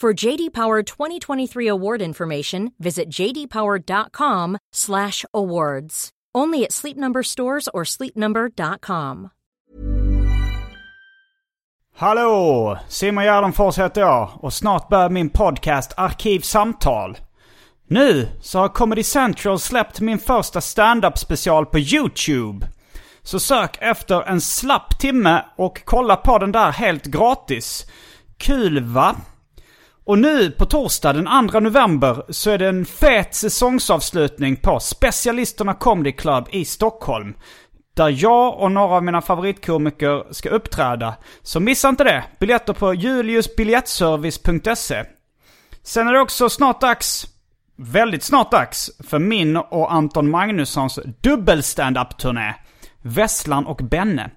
For JD Power 2023 award information, visit jdpower.com/awards. Only at Sleep Number stores or sleepnumber.com. Hallå! Simon Gärdenfors heter jag och snart börjar min podcast Arkivsamtal. Nu så har Comedy Central släppt min första stand-up special på YouTube. Så sök efter en slapp timme och kolla på den där helt gratis. Kul va? Och nu på torsdag den 2 november så är det en fet säsongsavslutning på Specialisterna Comedy Club i Stockholm. Där jag och några av mina favoritkomiker ska uppträda. Så missa inte det. Biljetter på juliusbiljettservice.se. Sen är det också snart dags, väldigt snart dags, för min och Anton Magnussons dubbel stand-up turné Vesslan och Benne.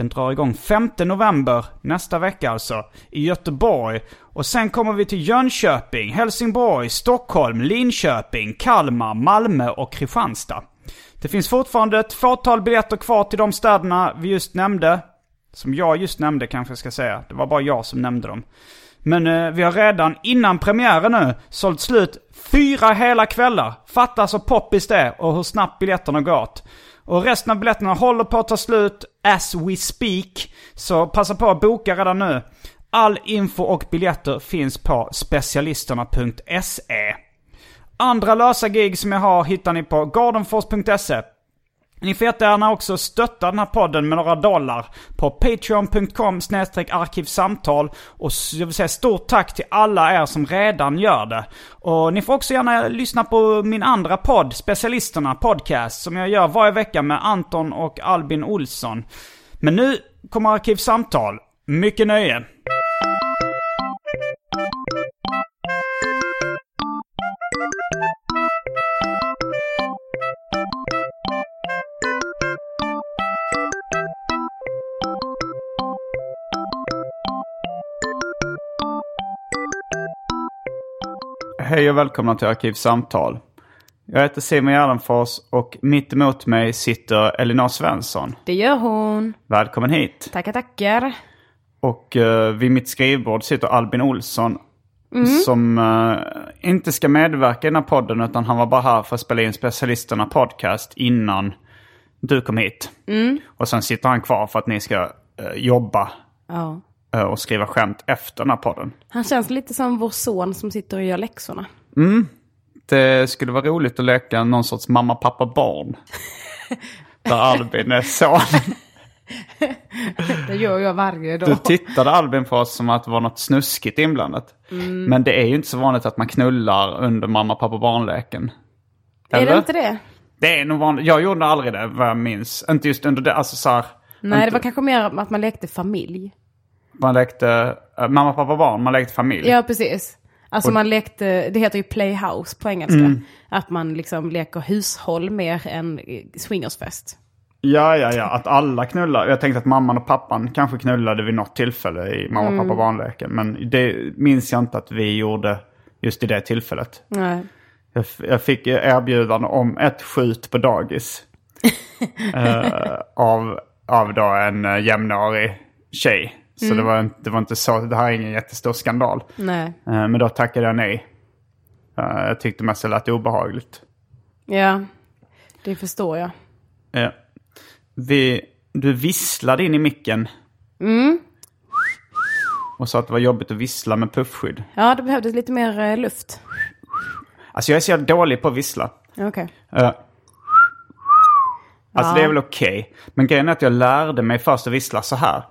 Den drar igång 5 november, nästa vecka alltså, i Göteborg. Och sen kommer vi till Jönköping, Helsingborg, Stockholm, Linköping, Kalmar, Malmö och Kristianstad. Det finns fortfarande ett fåtal biljetter kvar till de städerna vi just nämnde. Som jag just nämnde kanske jag ska säga. Det var bara jag som nämnde dem. Men eh, vi har redan innan premiären nu sålt slut fyra hela kvällar. Fatta så poppis det är och hur snabbt biljetterna går åt. Och resten av biljetterna håller på att ta slut as we speak. Så passa på att boka redan nu. All info och biljetter finns på specialisterna.se. Andra lösa gig som jag har hittar ni på gardenfors.se. Ni får jättegärna också stötta den här podden med några dollar på patreon.com arkivsamtal. Och jag vill säga stort tack till alla er som redan gör det. Och ni får också gärna lyssna på min andra podd, Specialisterna Podcast, som jag gör varje vecka med Anton och Albin Olsson. Men nu kommer Arkivsamtal. Mycket nöje! Hej och välkomna till Arkivsamtal. Jag heter Simon Gärdenfors och mitt emot mig sitter Elinor Svensson. Det gör hon. Välkommen hit. Tackar, tackar. Och uh, vid mitt skrivbord sitter Albin Olsson. Som uh, inte ska medverka i den här podden utan han var bara här för att spela in Specialisterna Podcast innan du kom hit. Och sen sitter han kvar för att ni ska uh, jobba Ja. Uh, och skriva skämt efter den här podden. Han känns lite som vår son som sitter och gör läxorna. Det skulle vara roligt att leka någon sorts mamma, pappa, barn. Där Albin är son. Det gör jag varje dag. Du tittade Albin på oss som att det var något snuskigt inblandat. Men det är ju inte så vanligt att man knullar under mamma, pappa, barnleken. är Eller? det inte det? Det är nog vanligt. Jag gjorde aldrig det vad jag minns. Inte just under det. Alltså så här, Nej, inte, det var kanske mer att man lekte familj. Man lekte äh, mamma, pappa, barn. Man lekte familj. Ja, precis. Alltså man lekte, det heter ju playhouse på engelska. Mm. Att man liksom leker hushåll mer än eh, swingersfest. Ja, ja, ja. Att alla knullar. Jag tänkte att mamman och pappan kanske knullade vid något tillfälle i mamma, Mm. pappa, barnleken. Men det minns jag inte att vi gjorde just i det tillfället. Nej. Jag, jag fick erbjudande om ett skjut på dagis. eh, av, av då en uh, jämnårig tjej. Så Mm. det, var, inte- det var inte så, det här är ingen jättestor skandal. Nej. Eh, men då tackade jag nej. Eh, jag tyckte mest det lät obehagligt. Ja, det förstår jag. Eh, vi, du visslade in i micken. Mm. Och sa att det var jobbigt att vissla med puffskydd. Ja, det behövdes lite mer luft. Alltså jag är så dålig på att vissla. Okej. Eh, alltså Ja. det är väl okej. Men grejen är att jag lärde mig först att vissla så här.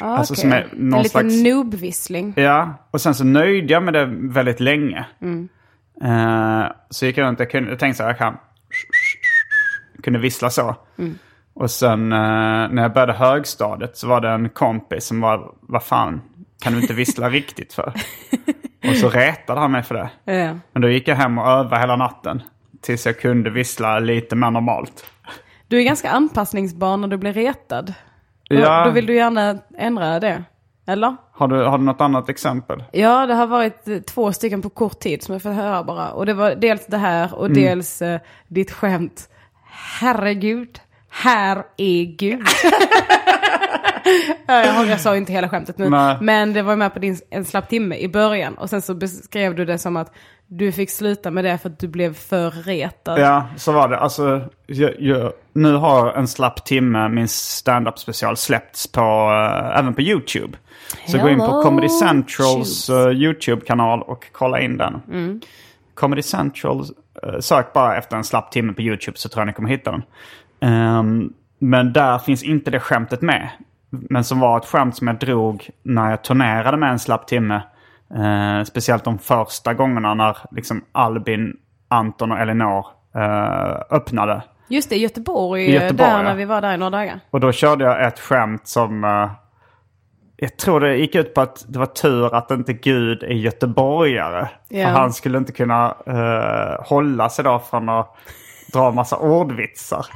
Ja, Alltså okej. som är någon en slags- noob-vissling. Ja, och sen så nöjde jag med det väldigt länge. Eh, så gick jag runt, jag, kunde, jag tänkte så här, jag kan... kunde vissla så. Och sen eh, när jag började högstadiet så var det en kompis som var, vad fan, kan du inte vissla riktigt för? Och så retade han mig för det. Ja. Men då gick jag hem och övade hela natten. Tills jag kunde vissla lite mer normalt. Du är ganska anpassningsbar när du blir retad. Ja. Då vill du gärna ändra det. Eller? Har du, har du något annat exempel? Ja, det har varit eh, två stycken på kort tid som jag får höra bara. Och det var dels det här och dels eh, ditt skämt. Herregud, här är Gud. Ja, jag, jag sa inte hela skämtet nu. Nej. Men det var med på din en slapp timme i början. Och sen så beskrev du det som att du fick sluta med det för att du blev för retad. Ja, så var det. Alltså, jag, jag, nu har en slapp timme, min stand-up special, släppts på, eh, även på YouTube. Så gå in på Hello, Comedy Centrals eh, YouTube-kanal och kolla in den. Comedy Central, eh, sök bara efter en slapp timme på YouTube så tror jag ni kommer hitta den. Ehm, men där finns inte det skämtet med. Men som var ett skämt som jag drog när jag turnerade med en slapp timme. Eh, speciellt de första gångerna när liksom Albin, Anton och Elinor eh, öppnade. Just det, Göteborg, I Göteborg, där ja. när vi var där i några dagar. Och då körde jag ett skämt som... eh, jag tror det gick ut på att det var tur att inte Gud är göteborgare. Ja. För han skulle inte kunna eh, hålla sig då från att dra massa ordvitsar.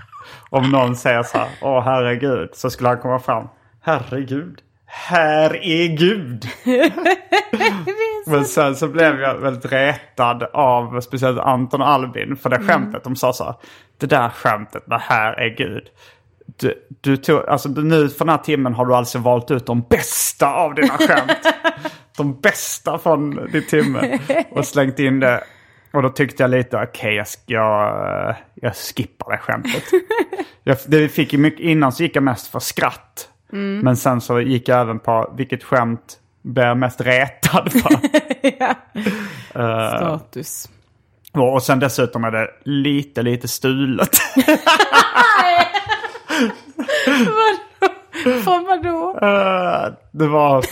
Om någon säger så här, åh herregud, så skulle han komma fram. Herregud, här är Gud. Men sen så blev jag väldigt retad av speciellt Anton och Albin för det skämtet. De sa så här, det där skämtet med här är Gud. Du, du tog, alltså nu för den här timmen har du alltså valt ut de bästa av dina skämt. de bästa från din timme. Och slängt in det. Och då tyckte jag lite, okej jag, sk- jag, jag skippar det skämtet. jag, det fick mycket, innan så gick jag mest för skratt. Men sen så gick jag även på vilket skämt blev jag mest retad för. Status. och sen dessutom är det lite, lite stulet. Från vadå? Eh, det var...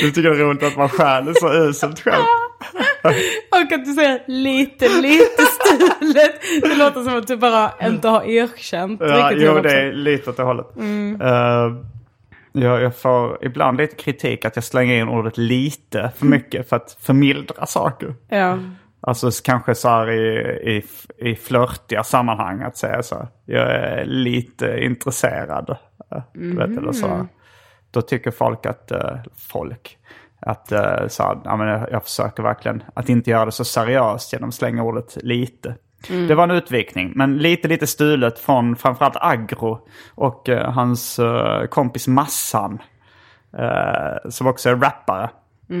Du tycker det är roligt att man stjäl så uselt själv. Och att du säger lite, lite stulet. Det låter som att du bara inte har erkänt Ja, jo, det är lite åt det hållet. Eh, jag, jag får ibland lite kritik att jag slänger in ordet lite för mycket för att förmildra saker. Ja. Alltså kanske så här i, i, i flörtiga sammanhang att säga så. här, Jag är lite intresserad. eh, Vet, eller så. Då tycker folk att, eh, folk, att eh, så här, ja, men jag, jag försöker verkligen att inte göra det så seriöst genom att slänga ordet lite. Det var en utvikning, men lite lite stulet från framförallt Agro och eh, hans eh, kompis Massan. eh, som också är rappare.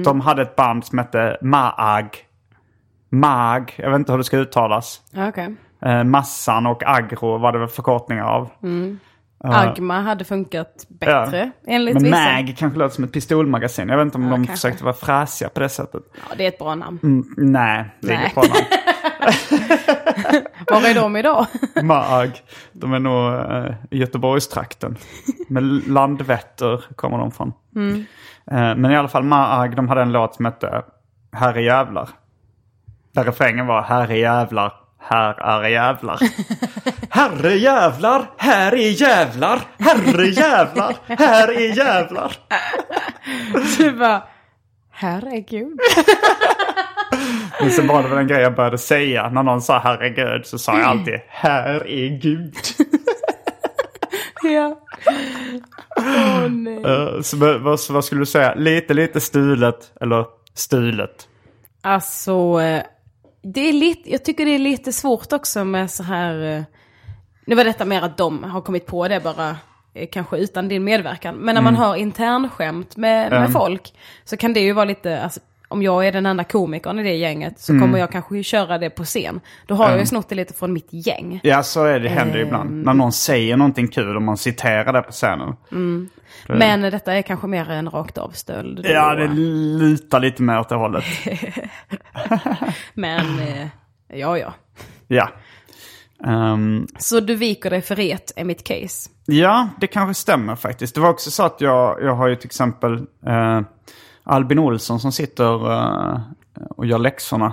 De hade ett band som hette Maag. Mag, jag vet inte hur det ska uttalas. Okej. Eh, massan och agro var det väl förkortningar av. Agma hade funkat bättre enligt Men vissa. mag kanske låter som ett pistolmagasin. Jag vet inte om de kanske. försökte vara fräsiga på det sättet. Ja, det är ett bra namn. Mm, nej, det är inget bra namn. Var är de idag? Mag, de är nog eh, i Göteborgstrakten. Med Landvetter kommer de från. Eh, men i alla fall Maag, de hade en låt som hette Herre jävlar. Där refrängen var Herre jävlar, här är jävlar. Herre jävlar, här är jävlar. Herre jävlar, här är jävlar. Du bara, herregud. Men sen var det väl en grej jag började säga. När någon sa herregud så sa jag alltid här är Gud. Ja. Åh nej. Eh, så vad, vad, vad skulle du säga? Lite, lite stulet eller stulet? Alltså, eh, det är lite, jag tycker det är lite svårt också med så här... eh, Nu var detta mer att de har kommit på det bara, eh, kanske utan din medverkan. Men när man har internskämt med, med folk så kan det ju vara lite, alltså, om jag är den enda komikern i det gänget så Mm. kommer jag kanske köra det på scen. Då har jag ju snott det lite från mitt gäng. Ja, så är det, händer Ehm. ibland. När någon säger någonting kul och man citerar det på scenen. Men detta är kanske mer en rakt av stöld. Ja, det lutar lite mer åt det hållet. Men, eh, ja ja. Ja. Ehm, Så du viker dig för ret är mitt case. ja, det kanske stämmer faktiskt. Det var också så att jag, jag har ju till exempel eh, Albin Olsson som sitter eh, och gör läxorna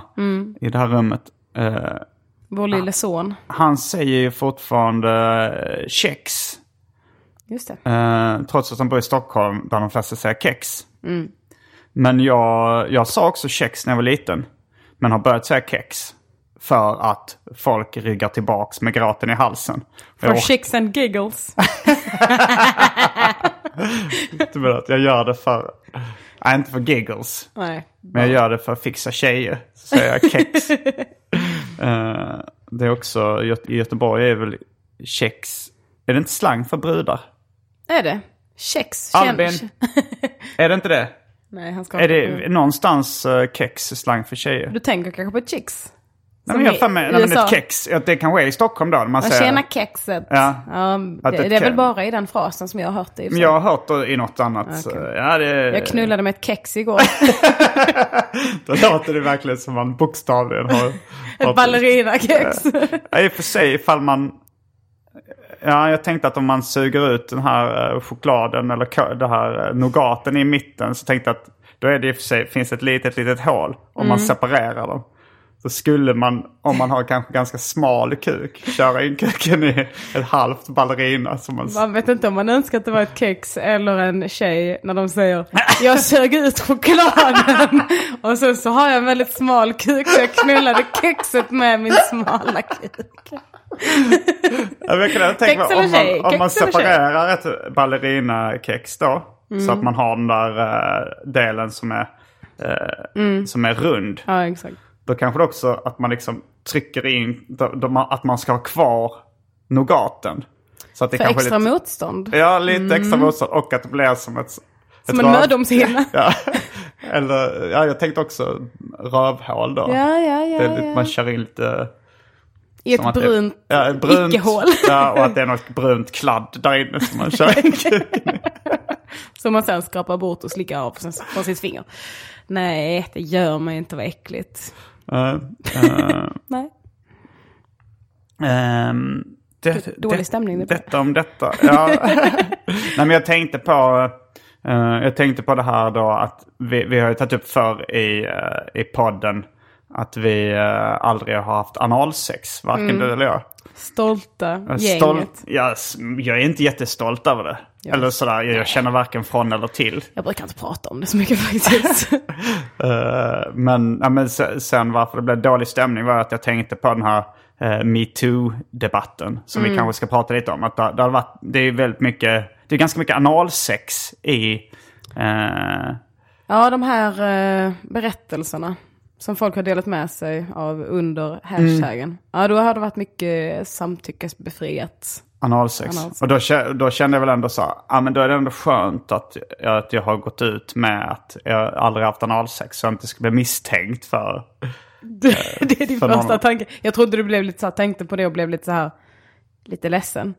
i det här rummet. Eh, Vår lille son. han säger ju fortfarande eh, kex. Just det. Eh, trots att han bor i Stockholm där de flesta säger kex. Men jag, jag sa också kex när jag var liten. Men har börjat säga kex. För att folk ryggar tillbaks med gråten i halsen. For jag chicks and giggles. jag gör det för... Nej, inte för giggles. Nej. Men jag gör det för att fixa tjejer. Så säger jag kex. Eh, det är också, i Göteborg är väl kex... Är det inte slang för brudar? Är det? Kex? Albin. Är det inte det? Nej, han ska Är det någonstans uh, kex slang för tjejer? Du tänker kanske på chicks? Nej, men jag har mig, nej, men ett kex, ja, det kanske är i Stockholm då. Man Ja, säger, Tjena kexet. Ja. det, Att det ett är väl bara i den frasen som jag har hört det. Men jag har hört det i något annat. Så, Ja, det, jag knullade med ett kex igår. Då låter det verkligen som man bokstavligen har... ett ballerinakex. Ja, I och för sig ifall man... Ja, jag tänkte att om man suger ut den här eh, chokladen eller det här eh, nougaten i mitten så tänkte jag att då är det i och för sig, finns ett litet, litet hål om Mm. man separerar dem. Så skulle man, om man har kanske ganska smal kuk, köra in kuken i ett halvt ballerina. Som man, Man vet inte om man önskar att det var ett kex eller en tjej när de säger jag sög ut chokladen och sen så har jag en väldigt smal kuk så jag knullade kexet med min smala kuk. Jag kan tänka mig, om man, om man separerar ett ballerinakex då. Så Mm. att man har den där eh, delen som är, eh, Mm. som är rund. Ja exakt. Då kanske det också att man liksom trycker in, att man ska ha kvar nougaten. Så att det För kanske extra lite, motstånd. Ja, lite extra motstånd och att det blir som ett... Som ett en mödomshinna. Ja, eller ja, jag tänkte också rövhål då. Ja, ja, ja. det ja. Man kör in lite... I ett att det- brunt, ja, brunt icke-hål. Ja, och att det är något brunt kladd där inne som man kör in. Som man sen skrapar bort och slickar av från, sitt finger. Nej, det gör man inte, vad äckligt. Eh, eh, Nej. Ehm, det, Dålig det- stämning det. Detta om detta. Ja. Nej, men jag tänkte på... eh, jag tänkte på det här då att vi, vi har ju tagit upp förr i, eh, i podden att vi aldrig har haft analsex. Varken Mm. du eller jag. Stolta gänget. Stolt, jag, jag är inte jättestolt över det. Eller sådär, jag, jag känner varken från eller till. Jag brukar inte prata om det så mycket faktiskt. Eh, men, ja, men se- sen varför det blev dålig stämning var att jag tänkte på den här uh, metoo-debatten. Som Mm. vi kanske ska prata lite om. Att det, det, har varit, det är väldigt mycket, det är ganska mycket analsex i... eh, ja, de här berättelserna som folk har delat med sig av under hashtaggen. Ja, då har det varit mycket samtyckesbefriat. Analsex. Analsex. Och då, då kände jag väl ändå så, ja men då är det ändå skönt att, att jag har gått ut med att jag aldrig haft analsex. Så jag inte ska bli misstänkt för... Det, det är din för första någon- tanke. Jag trodde du blev lite så här, tänkte på det och blev lite så här, lite ledsen.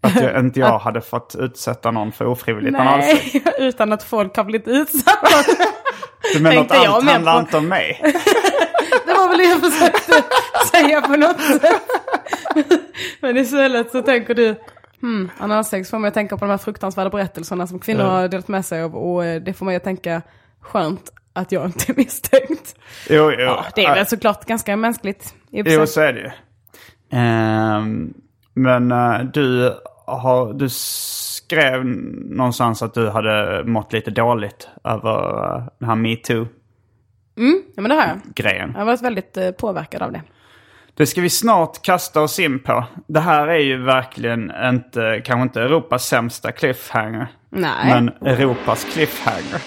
Att jag, inte jag hade fått utsätta någon för ofrivilligt analsex. Nej, utan att folk har blivit utsatta. Du menar att allt handlar på. inte om mig? Var väl det jag försökte säga på något sätt. Men istället så tänker du, hmm, analsex får mig att tänka på de här fruktansvärda berättelserna som kvinnor har delat med sig av. Och eh, det får mig att tänka, skönt att jag inte är misstänkt. Jo, jo. Ja, det är väl såklart ganska mänskligt. Jo, så är det ju. Ehm, men eh, du, har, du skrev någonstans att du hade mått lite dåligt över uh, den här metoo-grejen. Ja men det har jag. Jag har varit väldigt eh, påverkad av det. Det ska vi snart kasta oss in på. Det här är ju verkligen inte, kanske inte Europas sämsta cliffhanger. Nej. Men Europas cliffhanger.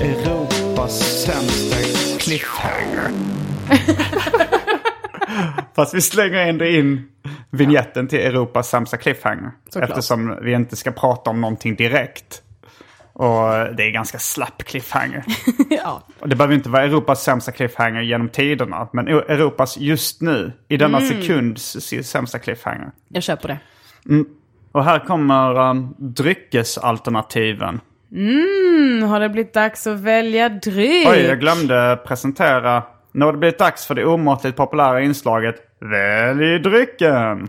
Europas sämsta cliffhanger. Fast vi slänger ändå in vignetten till Europas sämsta cliffhanger. Såklart. Eftersom vi inte ska prata om någonting direkt. Och det är ganska slapp cliffhanger. ja. Och det behöver inte vara Europas sämsta cliffhanger genom tiderna. Men Europas just nu, i denna Mm. sekunds sämsta cliffhanger. Jag köper det. Och här kommer um, dryckesalternativen. Mm, har det blivit dags att välja dryck? Oj, jag glömde presentera. Nu har det blivit dags för det omåttligt populära inslaget Välj drycken!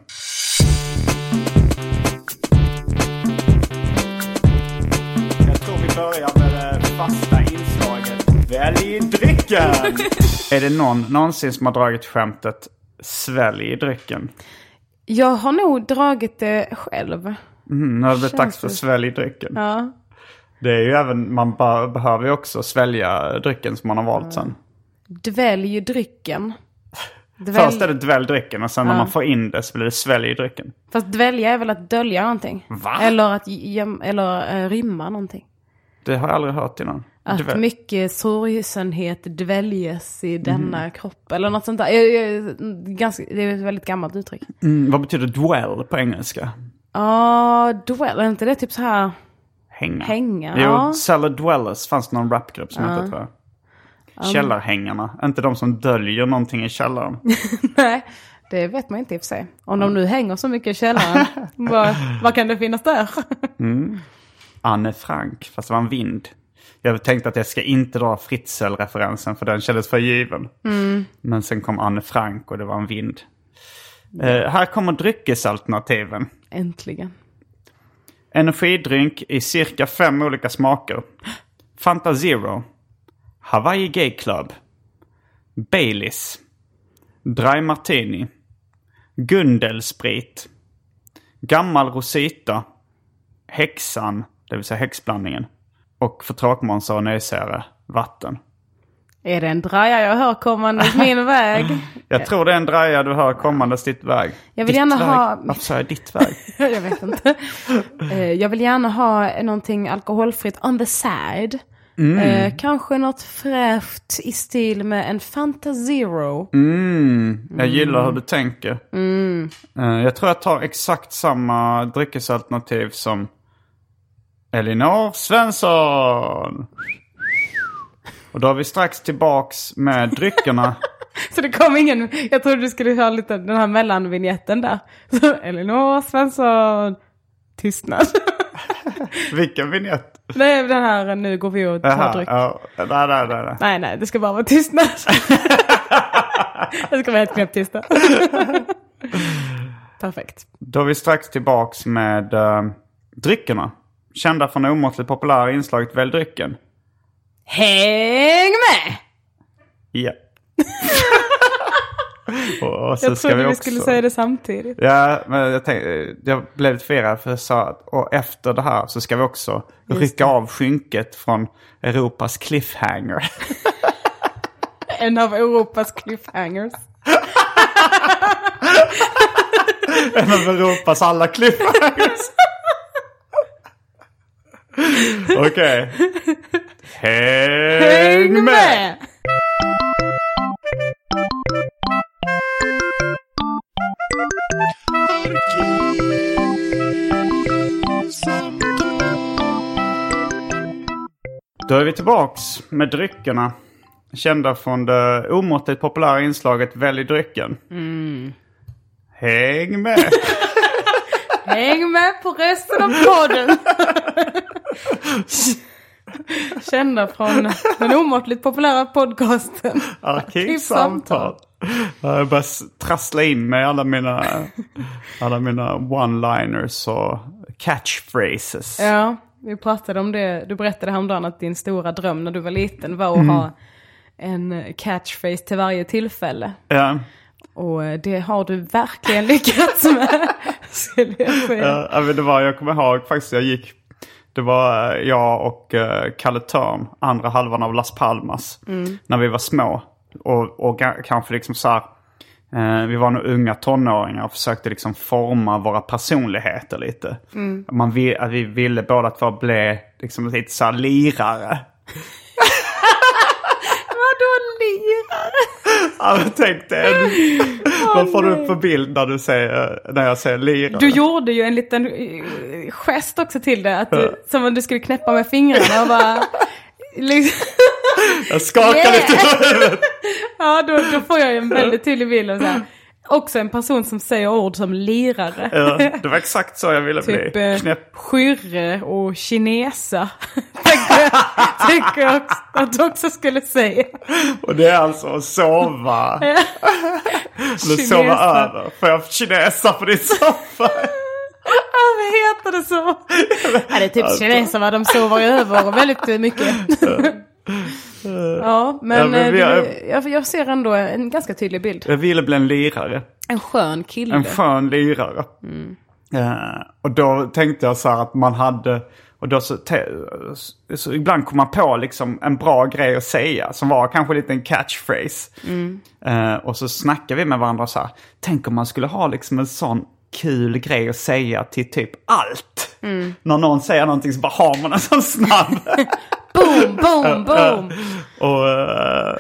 Jag tror vi börjar med det fasta inslaget Välj drycken! är det någon någonsin som har dragit skämtet Svälj drycken? Jag har nog dragit det själv. Mm, nu har det blivit dags för. Svälj drycken. Ja. Det är ju även, man behöver ju också svälja drycken som man har valt sen. Dvälj drycken. Dvälj... Först är det dvälj drycken och sen när man får in det så blir det svälj drycken. Fast dvälja är väl att dölja någonting? Va? Eller att göm... eller uh, rymma någonting. Det har jag aldrig hört innan. Att Dvälj. mycket sorgsenhet dväljes i denna Mm. kropp. Eller något sånt där. Jag, jag, ganska, det är ett väldigt gammalt uttryck. Mm, vad betyder dwell på engelska? Ja, dwell, är inte det typ så här? Hänga. Hänga, Jo, ja. Cellar Dwellers fanns det någon rapgrupp som hette tror jag. Källarhängarna. Inte de som döljer någonting i källaren. Nej, det vet man inte i och för sig. Om de nu hänger så mycket i källaren, vad, vad kan det finnas där? Anne Frank, fast det var en vind. Jag tänkte att jag ska inte dra Fritzl-referensen för den kändes för given. Men sen kom Anne Frank och det var en vind. Eh, här kommer dryckesalternativen. Äntligen. Energidryck i cirka fem olika smaker. Fanta Zero. Hawaii Gay Club. Baileys. Dry Martini. Gundelsprit. Gammal Rosita. Häxan, det vill säga häxblandningen. Och för tråkmånsar och nöjesare, vatten. Är det en draja jag hör kommandes min väg? Jag tror det är en draja du hör kommandes ditt väg. Jag vill ditt gärna väg. ha- Varför sa jag ditt väg? jag vet inte. Eh, jag vill gärna ha någonting alkoholfritt on the side. Eh, kanske något fräscht i stil med en Fanta Zero. Mm, jag gillar hur du tänker. Eh, jag tror jag tar exakt samma dryckesalternativ som Elinor Svensson. Och då är vi strax tillbaks med dryckerna. Så det kom ingen, jag trodde du skulle ha lite den här mellanvinjetten där. Så Elinor Svensson, tystnad. Vilken vignett? Nej, den här nu går vi och tar Jaha, dryck. ja, nej, nej, nej, nej. Nej, nej, det ska bara vara tystnad. det ska vara helt knäpptysta. Perfekt. Då är vi strax tillbaks med uh, dryckerna. Kända från det omåttligt populära inslaget Välj drycken. Häng med! Ja. och, och Jag trodde vi, också... skulle säga det samtidigt. Ja, men jag, tänkte, jag blev lite förvirrad för jag sa att och efter det här så ska vi också rycka av skynket från Europas cliffhanger. En av Europas cliffhangers. en av Europas alla cliffhangers. Okej. Häng med! Då är vi tillbaks med dryckerna. Kända från det omåttligt populära inslaget Välj drycken. Häng med! Häng med på resten av podden. Kända från den omåttligt populära podcasten. Arkivsamtal. Jag börjar trassla in med alla mina, alla mina one-liners och catchphrases. Ja, vi pratade om det. Du berättade häromdagen att din stora dröm när du var liten var att ha en catchphrase till varje tillfälle. Ja. Och eh, det har du verkligen lyckats med. Skulle jag säga. Ja, det var, jag kommer ihåg faktiskt, jag gick, det var eh, jag och eh, Kalle Törn, andra halvan av Las Palmas, när vi var små. Och, och kanske liksom så här, eh, vi var nog unga tonåringar och försökte liksom forma våra personligheter lite. Man vill, att vi ville båda två bli liksom lite så här lirare. Vadå lirare? Ja, men tänk dig en, Vad får du nej. upp för bild när, du säger, när jag säger lirare? Du gjorde ju en liten eh, gest också till det. Att du, som om du skulle knäppa med fingrarna och bara... Liksom, Jag skakar Yeah! lite på huvudet. ja, då, då får jag en väldigt tydlig bild av så här. Också en person som säger ord som lirare. Ja, det var exakt så jag ville Typ bli. eh, Knäpp. skyrre och kinesa. tänker, jag, att du också skulle säga. Och det är alltså att sova. Eller sova över. Får jag kinesa på din soffa? Vad heter det så? Ja, det är typ kineser va, de sover över väldigt mycket. ja, men, Ja, men vi eh, jag, jag ser ändå en ganska tydlig bild. Jag ville bli en lirare. En skön kille. En skön lirare. Eh, och då tänkte jag så här att man hade... Och då så, te, så ibland kom man på liksom en bra grej att säga som var kanske lite en catchphrase. Eh, och så snackade vi med varandra så här. Tänk om man skulle ha liksom en sån kul grej att säga till typ allt. När någon säger någonting så bara har man en sån snabb. Boom, boom, boom. och, eh,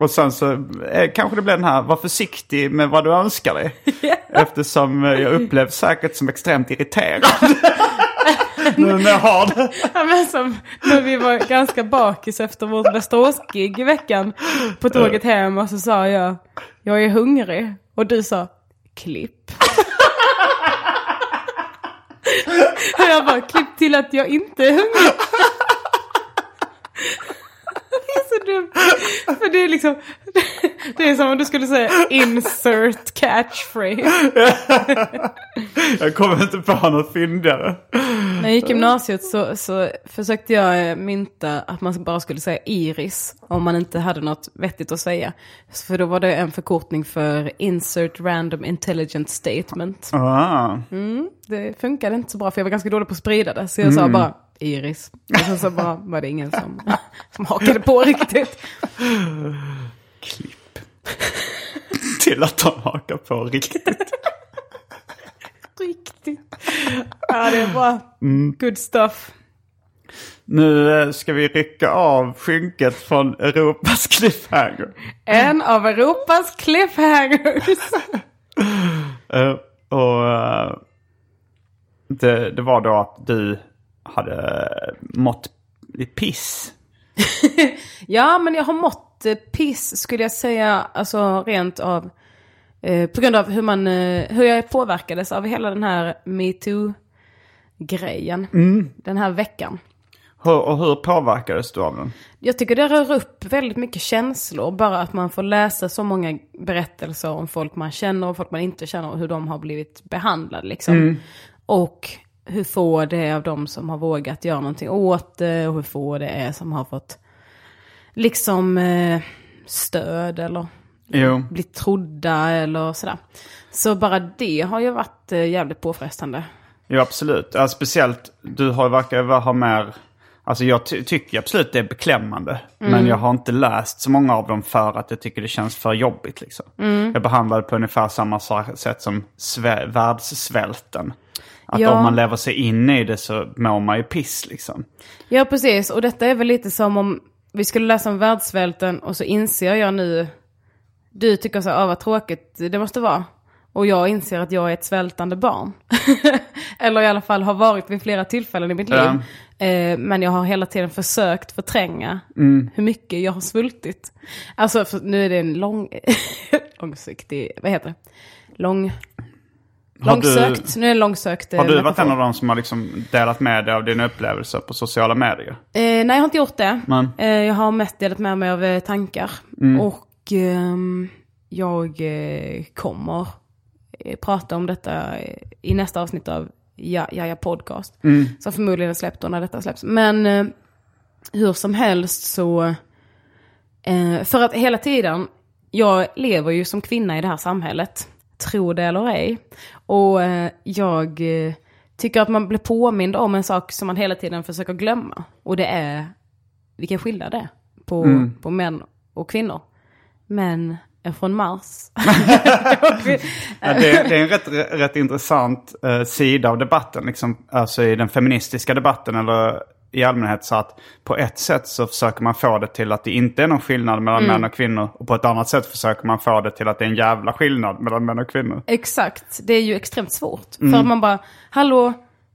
och sen så eh, kanske det blir den här, var försiktig med vad du önskar dig. Eftersom eh, jag upplevs säkert som extremt irriterad. nu när jag har det. Ja, men som när vi var ganska bakis efter vårt Västerås-gig i veckan på tåget hem och så sa jag jag är hungrig och du sa klipp. och jag bara klipp till att jag inte är hungrig. det är så dumt. För det är liksom, det är som om du skulle säga insert catchphrase. Jag kommer inte på något fyndigare. När jag gick gymnasiet så, så försökte jag eh, mynta att man bara skulle säga iris om man inte hade något vettigt att säga. För då var det en förkortning för insert random intelligent statement. Ah. Det funkade inte så bra för jag var ganska dålig på att sprida det. Så jag sa bara iris. Och sen så bara var det ingen som, som hakade på riktigt. Klipp. Till att de hakar på riktigt. Riktigt. Ja det är bra. Good stuff. Nu eh, ska vi rycka av skynket från Europas cliffhanger. En av Europas cliffhangers. Eh, och eh, det, det var då att du hade mått piss. Ja, men jag har mått eh, piss skulle jag säga, alltså rent av eh, på grund av hur, man, eh, hur jag påverkades av hela den här metoo-grejen. Den här veckan. Hur, och hur påverkades du av den? Jag tycker det rör upp väldigt mycket känslor, bara att man får läsa så många berättelser om folk man känner och folk man inte känner och hur de har blivit behandlade liksom. Och hur få det är av dem som har vågat göra någonting åt det och hur få det är som har fått liksom eh, stöd eller Jo. blivit trodda eller sådär. Så bara det har ju varit eh, jävligt påfrestande. Jo, absolut. Ja, speciellt, du har, verkar ha mer... Alltså jag ty- tycker absolut det är beklämmande. Men jag har inte läst så många av dem för att jag tycker det känns för jobbigt. Liksom. Jag behandlar det på ungefär samma sa- sätt som världssvälten. Att Ja. om man lever sig in i det så mår man ju piss liksom. Ja, precis. Och detta är väl lite som om vi skulle läsa om världssvälten och så inser jag nu, du tycker så här, vad tråkigt det måste vara. Och jag inser att jag är ett svältande barn. Eller i alla fall har varit vid flera tillfällen i mitt liv. Eh, men jag har hela tiden försökt förtränga hur mycket jag har svultit. Alltså, nu är det en lång, långsiktig, vad heter det? Lång, Har du- långsökt. Nu är det långsökt. eh, Har du varit metafor. en av dem som har liksom delat med dig av dina upplevelser på sociala medier? Eh, nej, jag har inte gjort det. Men- Eh, jag har mest delat med mig av eh, tankar. Och ehm, jag eh, kommer eh, prata om detta eh, i nästa avsnitt av Ja, Jaja Podcast. Som förmodligen är släppt då när detta släpps. Men eh, hur som helst så... Eh, för att hela tiden, jag lever ju som kvinna i det här samhället. Tro det eller ej. Och eh, jag eh, tycker att man blir påmind om en sak som man hela tiden försöker glömma. Och det är vilken skillnad det är på, på män och kvinnor. Män är från Mars. Ja, det, det är en rätt, rätt intressant eh, sida av debatten. Liksom, alltså i den feministiska debatten eller i allmänhet så att på ett sätt så försöker man få det till att det inte är någon skillnad mellan Mm. män och kvinnor. Och på ett annat sätt försöker man få det till att det är en jävla skillnad mellan män och kvinnor. Exakt, det är ju extremt svårt. Mm. För man bara, hallå,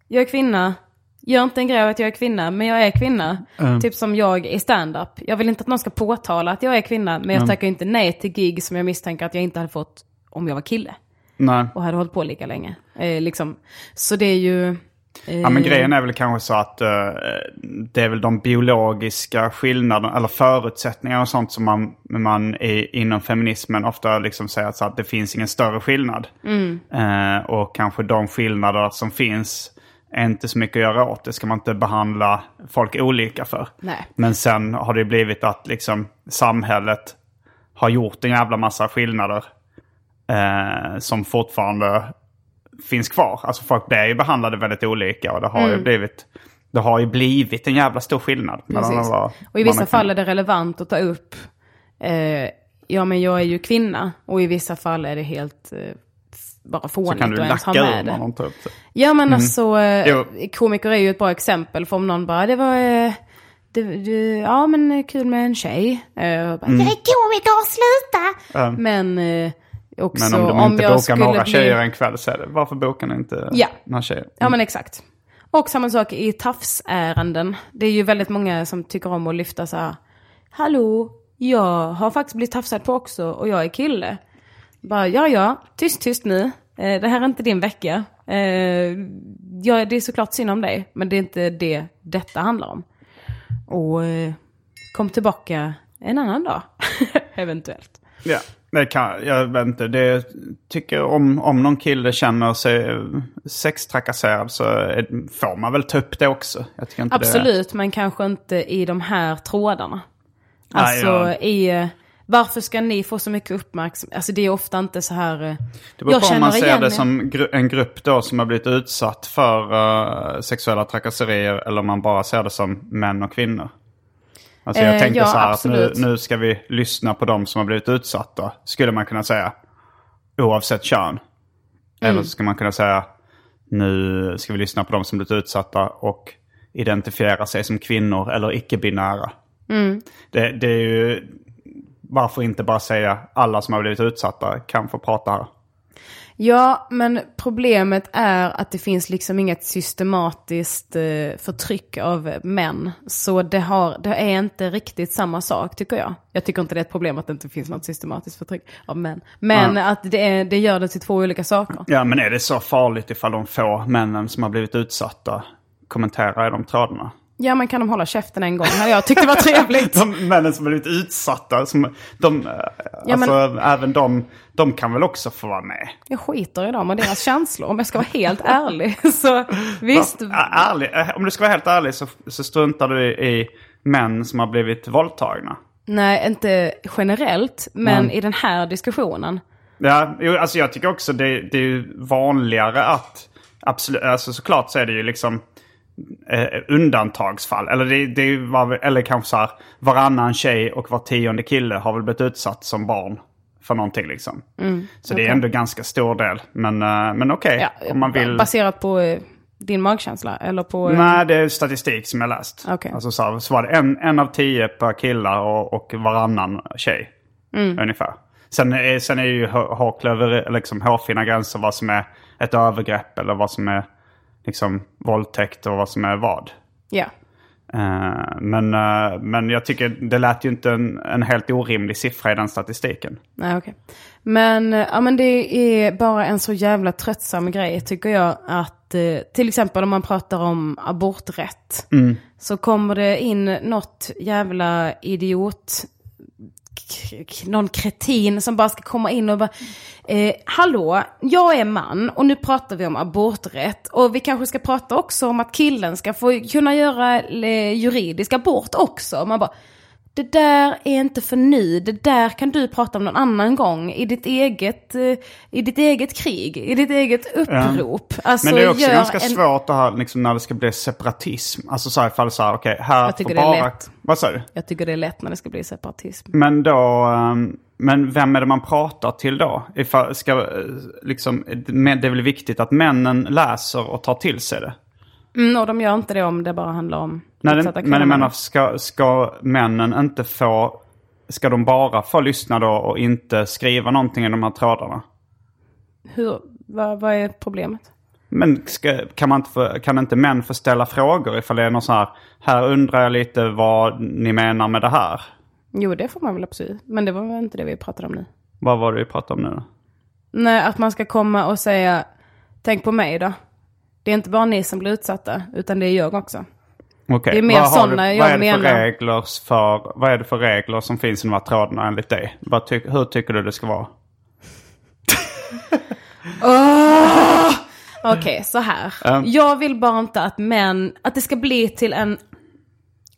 jag är kvinna. Gör inte en grej av att jag är kvinna, men jag är kvinna. Mm. Typ som jag i stand-up. Jag vill inte att någon ska påtala att jag är kvinna, men jag tackar inte nej till gig som jag misstänker att jag inte hade fått om jag var kille. Nej. Och hade hållit på lika länge. Eh, liksom. Så det är ju... eh, Ja men grejen är väl kanske så att eh, det är väl de biologiska skillnaderna eller förutsättningarna och sånt som man, man i, inom feminismen ofta liksom säger så att det finns ingen större skillnad. Eh, och kanske de skillnader som finns är inte så mycket att göra åt. Det ska man inte behandla folk olika för. Nej. Men sen har det blivit att liksom samhället har gjort en jävla massa skillnader eh, som fortfarande finns kvar. Alltså folk blir ju behandlade väldigt olika och det har ju blivit det har ju blivit en jävla stor skillnad. mellan Och i man vissa fall är det relevant att ta upp, eh, ja men jag är ju kvinna. Och i vissa fall är det helt eh, bara Så fånigt kan att ens ha med det. när någon tar upp det. Ja men alltså, eh, komiker är ju ett bra exempel. För om någon bara, det var, eh, det, det, ja men kul med en tjej. Eh, bara, Jag är komiker, sluta! Men eh, också Men om de om inte jag bokar några bli... tjejer en kväll så är det varför bokar ni inte Ja. några tjejer? Ja men exakt. Och samma sak i tafsärenden. Det är ju väldigt många som tycker om att lyfta så här. Hallå, jag har faktiskt blivit tafsad på också och jag är kille. Bara, ja ja, tyst tyst nu. Eh, det här är inte din vecka. Eh, ja, det är såklart synd om dig, men det är inte det detta handlar om. Och eh, kom tillbaka en annan dag, eventuellt. Ja, det kan, jag vet inte. Det tycker om, om någon kille känner sig sextrakasserad så får man väl ta upp det också. Inte Det, Absolut, men kanske inte i de här trådarna. Nej, Alltså ja. i... Varför ska ni få så mycket uppmärksamhet? Alltså det är ofta inte så här... eh, det beror på om man ser det som gru, en grupp då som har blivit utsatt för eh, sexuella trakasserier eller om man bara ser det som män och kvinnor. Alltså jag Eh, tänkte ja, så här att nu, nu ska vi lyssna på de som har blivit utsatta. Skulle man kunna säga. Oavsett kön. Mm. Eller så ska man kunna säga nu ska vi lyssna på de som blivit utsatta och identifiera sig som kvinnor eller icke-binära. Mm. Det, det är ju, varför inte bara säga alla som har blivit utsatta kan få prata här. Ja, men problemet är att det finns liksom inget systematiskt eh, förtryck av män. Så det, har, det är inte riktigt samma sak tycker jag. Jag tycker inte det är ett problem att det inte finns något systematiskt förtryck av män. Men att det, är, det gör det till två olika saker. Ja men är det så farligt ifall de få männen som har blivit utsatta kommenterar i de trådarna? Ja, men kan de hålla käften en gång? Jag tyckte det var trevligt. De männen som blivit utsatta, som, de, eh, Ja, men- alltså även de, de kan väl också få vara med? Jag skiter i dem och deras känslor om jag ska vara helt ärlig. Så visst, Ärlig, eh, om du ska vara helt ärlig så, så struntar du i, i män som har blivit våldtagna. nej inte generellt, men i den här diskussionen. Ja, alltså jag tycker också det, det är vanligare att, absolut, alltså såklart så är det ju liksom undantagsfall. Eller, det, det var, eller kanske så här, varannan tjej och var tionde kille har väl blivit utsatt som barn för någonting liksom. så det är ändå ganska stor del. Men, eh, men okej, Ja, om man vill... Baserat på eh, din magkänsla eller på... eh, Nej, det är statistik som jag läst. Okej. Alltså så, här, så var det en, en av tio per killar och, och varannan tjej. Mm. Ungefär. Sen är, sen är ju hå- hårklöver, liksom hårfina gränser vad som är ett övergrepp eller vad som är liksom våldtäkt och vad som är vad. Ja. Eh, men, eh, men jag tycker det lät ju inte en, en helt orimlig siffra i den statistiken. Nej, okej. Men, eh, ja, men det är bara en så jävla tröttsam grej tycker jag att till exempel om man pratar om aborträtt så kommer det in något jävla idiot någon kretin som bara ska komma in och bara eh, Hallå, jag är man och nu pratar vi om aborträtt och vi kanske ska prata också om att killen ska få kunna göra eh, juridisk abort också. Man bara det där är inte för nu, det där kan du prata om någon annan gång i ditt eget, eh, i ditt eget krig, i ditt eget upprop. Alltså, Men det är också gör ganska en- svårt det här liksom, när det ska bli separatism. Alltså så här ifall så här, okej, här Jag tycker får det är bara... lätt. Vad sa du? Jag tycker det är lätt när det ska bli separatism. Men då, ehm, men vem är det man pratar till då? Ifall, ska, eh, liksom, det är väl viktigt att männen läser och tar till sig det? Mm, och de gör inte det om det bara handlar om Nej, Utsatta men jag menar, ska, ska männen inte få... Ska de bara få lyssna då och inte skriva någonting i de här trådarna? Hur, vad, vad är problemet? Men ska, kan, man inte få, kan inte män få ställa frågor ifall det är något så här... Här undrar jag lite vad ni menar med det här. Jo, det får man väl absolut. Men det var väl inte det vi pratade om nu. Vad var det vi pratade om nu då? Nej, att man ska komma och säga, tänk på mig då. Det är inte bara ni som blir utsatta, utan det är jag också. Okej, Det är mer du, jag vad är det för menar. regler för, Vad är det för regler som finns i de här trådarna enligt dig? Ty, hur tycker du det ska vara? Okej, så här. Um. Jag vill bara inte att män, att det ska bli till en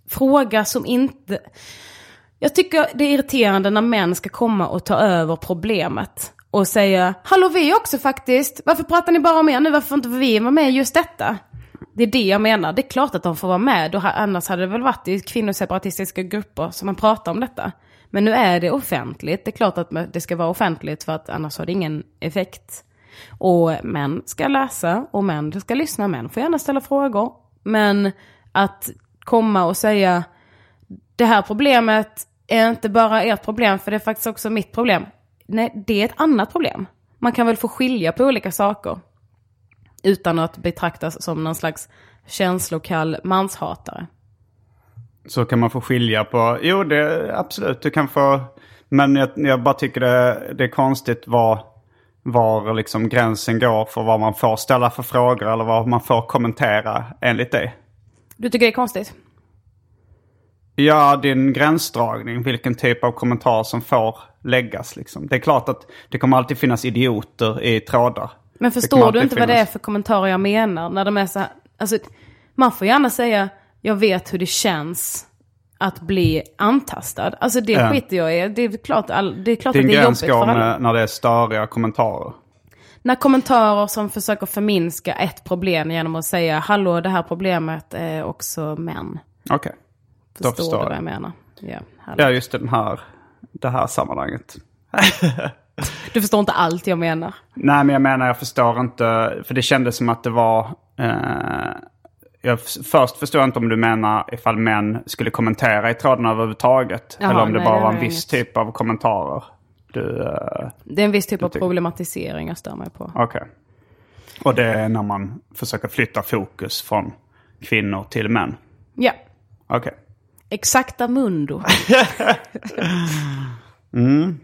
fråga som inte... Jag tycker det är irriterande när män ska komma och ta över problemet. Och säga, hallå vi också faktiskt. Varför pratar ni bara om er nu? Varför får inte vi vara med i just detta? Det är det jag menar. Det är klart att de får vara med. Annars hade det väl varit i kvinnoseparatistiska grupper som man pratar om detta. Men nu är det offentligt. Det är klart att det ska vara offentligt för att annars har det ingen effekt. Och män ska läsa och män ska lyssna. Män får gärna ställa frågor. Men att komma och säga det här problemet är inte bara ert problem för det är faktiskt också mitt problem. Nej, det är ett annat problem. Man kan väl få skilja på olika saker. Utan att betraktas som någon slags känslokall manshatare. Så kan man få skilja på, jo det absolut, du kan få, men jag, jag bara tycker det, det är konstigt var, var liksom gränsen går för vad man får ställa för frågor eller vad man får kommentera enligt dig. Du tycker det är konstigt? Ja, din gränsdragning, vilken typ av kommentar som får läggas liksom. Det är klart att det kommer alltid finnas idioter i trådar. Men Det förstår du inte vad det är för kommentarer jag menar? När de är så här, alltså, man får gärna säga, jag vet hur det känns att bli antastad. Alltså det Ja. skiter jag i. Det är klart, all, det är klart Din att det är jobbigt för alla. med, när det är störiga kommentarer. När kommentarer som försöker förminska ett problem genom att säga, hallå det här problemet är också män. Okej. Då Förstår, förstår du vad jag menar? Ja. Ja, just den här, det här sammanhanget. Du förstår inte allt jag menar. Nej, men jag menar jag förstår inte. För det kändes som att det var... Eh, jag, först förstår jag inte om du menar ifall män skulle kommentera i tråden överhuvudtaget. Jaha, eller om det nej, bara det var en viss inget. typ av kommentarer. Du, eh, Det är en viss typ av problematisering jag stör mig på. okej. Och det är när man försöker flytta fokus från kvinnor till män. Ja, Okej. exakta mundo.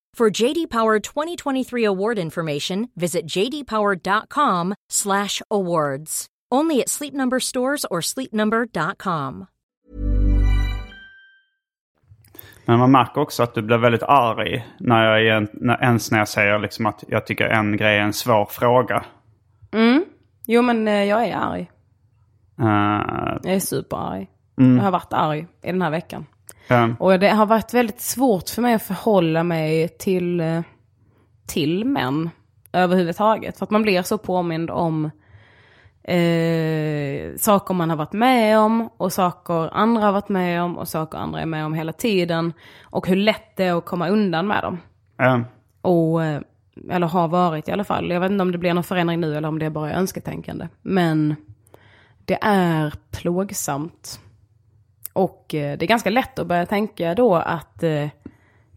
For JD Power 2023 award information, visit jdpower.com/awards. Only at Sleep Number stores or sleepnumber.com. Men man märker också att du blir väldigt arg när jag, när, ens när jag säger liksom att jag tycker en grej är en svår fråga. Jo men eh, jag är arg. Eh, Jag är superarg. Jag har varit arg i den här veckan. Eh, Och det har varit väldigt svårt för mig att förhålla mig till, eh, till män överhuvudtaget. För att man blir så påmind om eh, saker man har varit med om och saker andra har varit med om och saker andra är med om hela tiden. Och hur lätt det är att komma undan med dem. Eh, Och, eh, eller har varit i alla fall. Jag vet inte om det blir någon förändring nu eller om det är bara önsketänkande. Men det är plågsamt. Och eh, det är ganska lätt att börja tänka då att eh,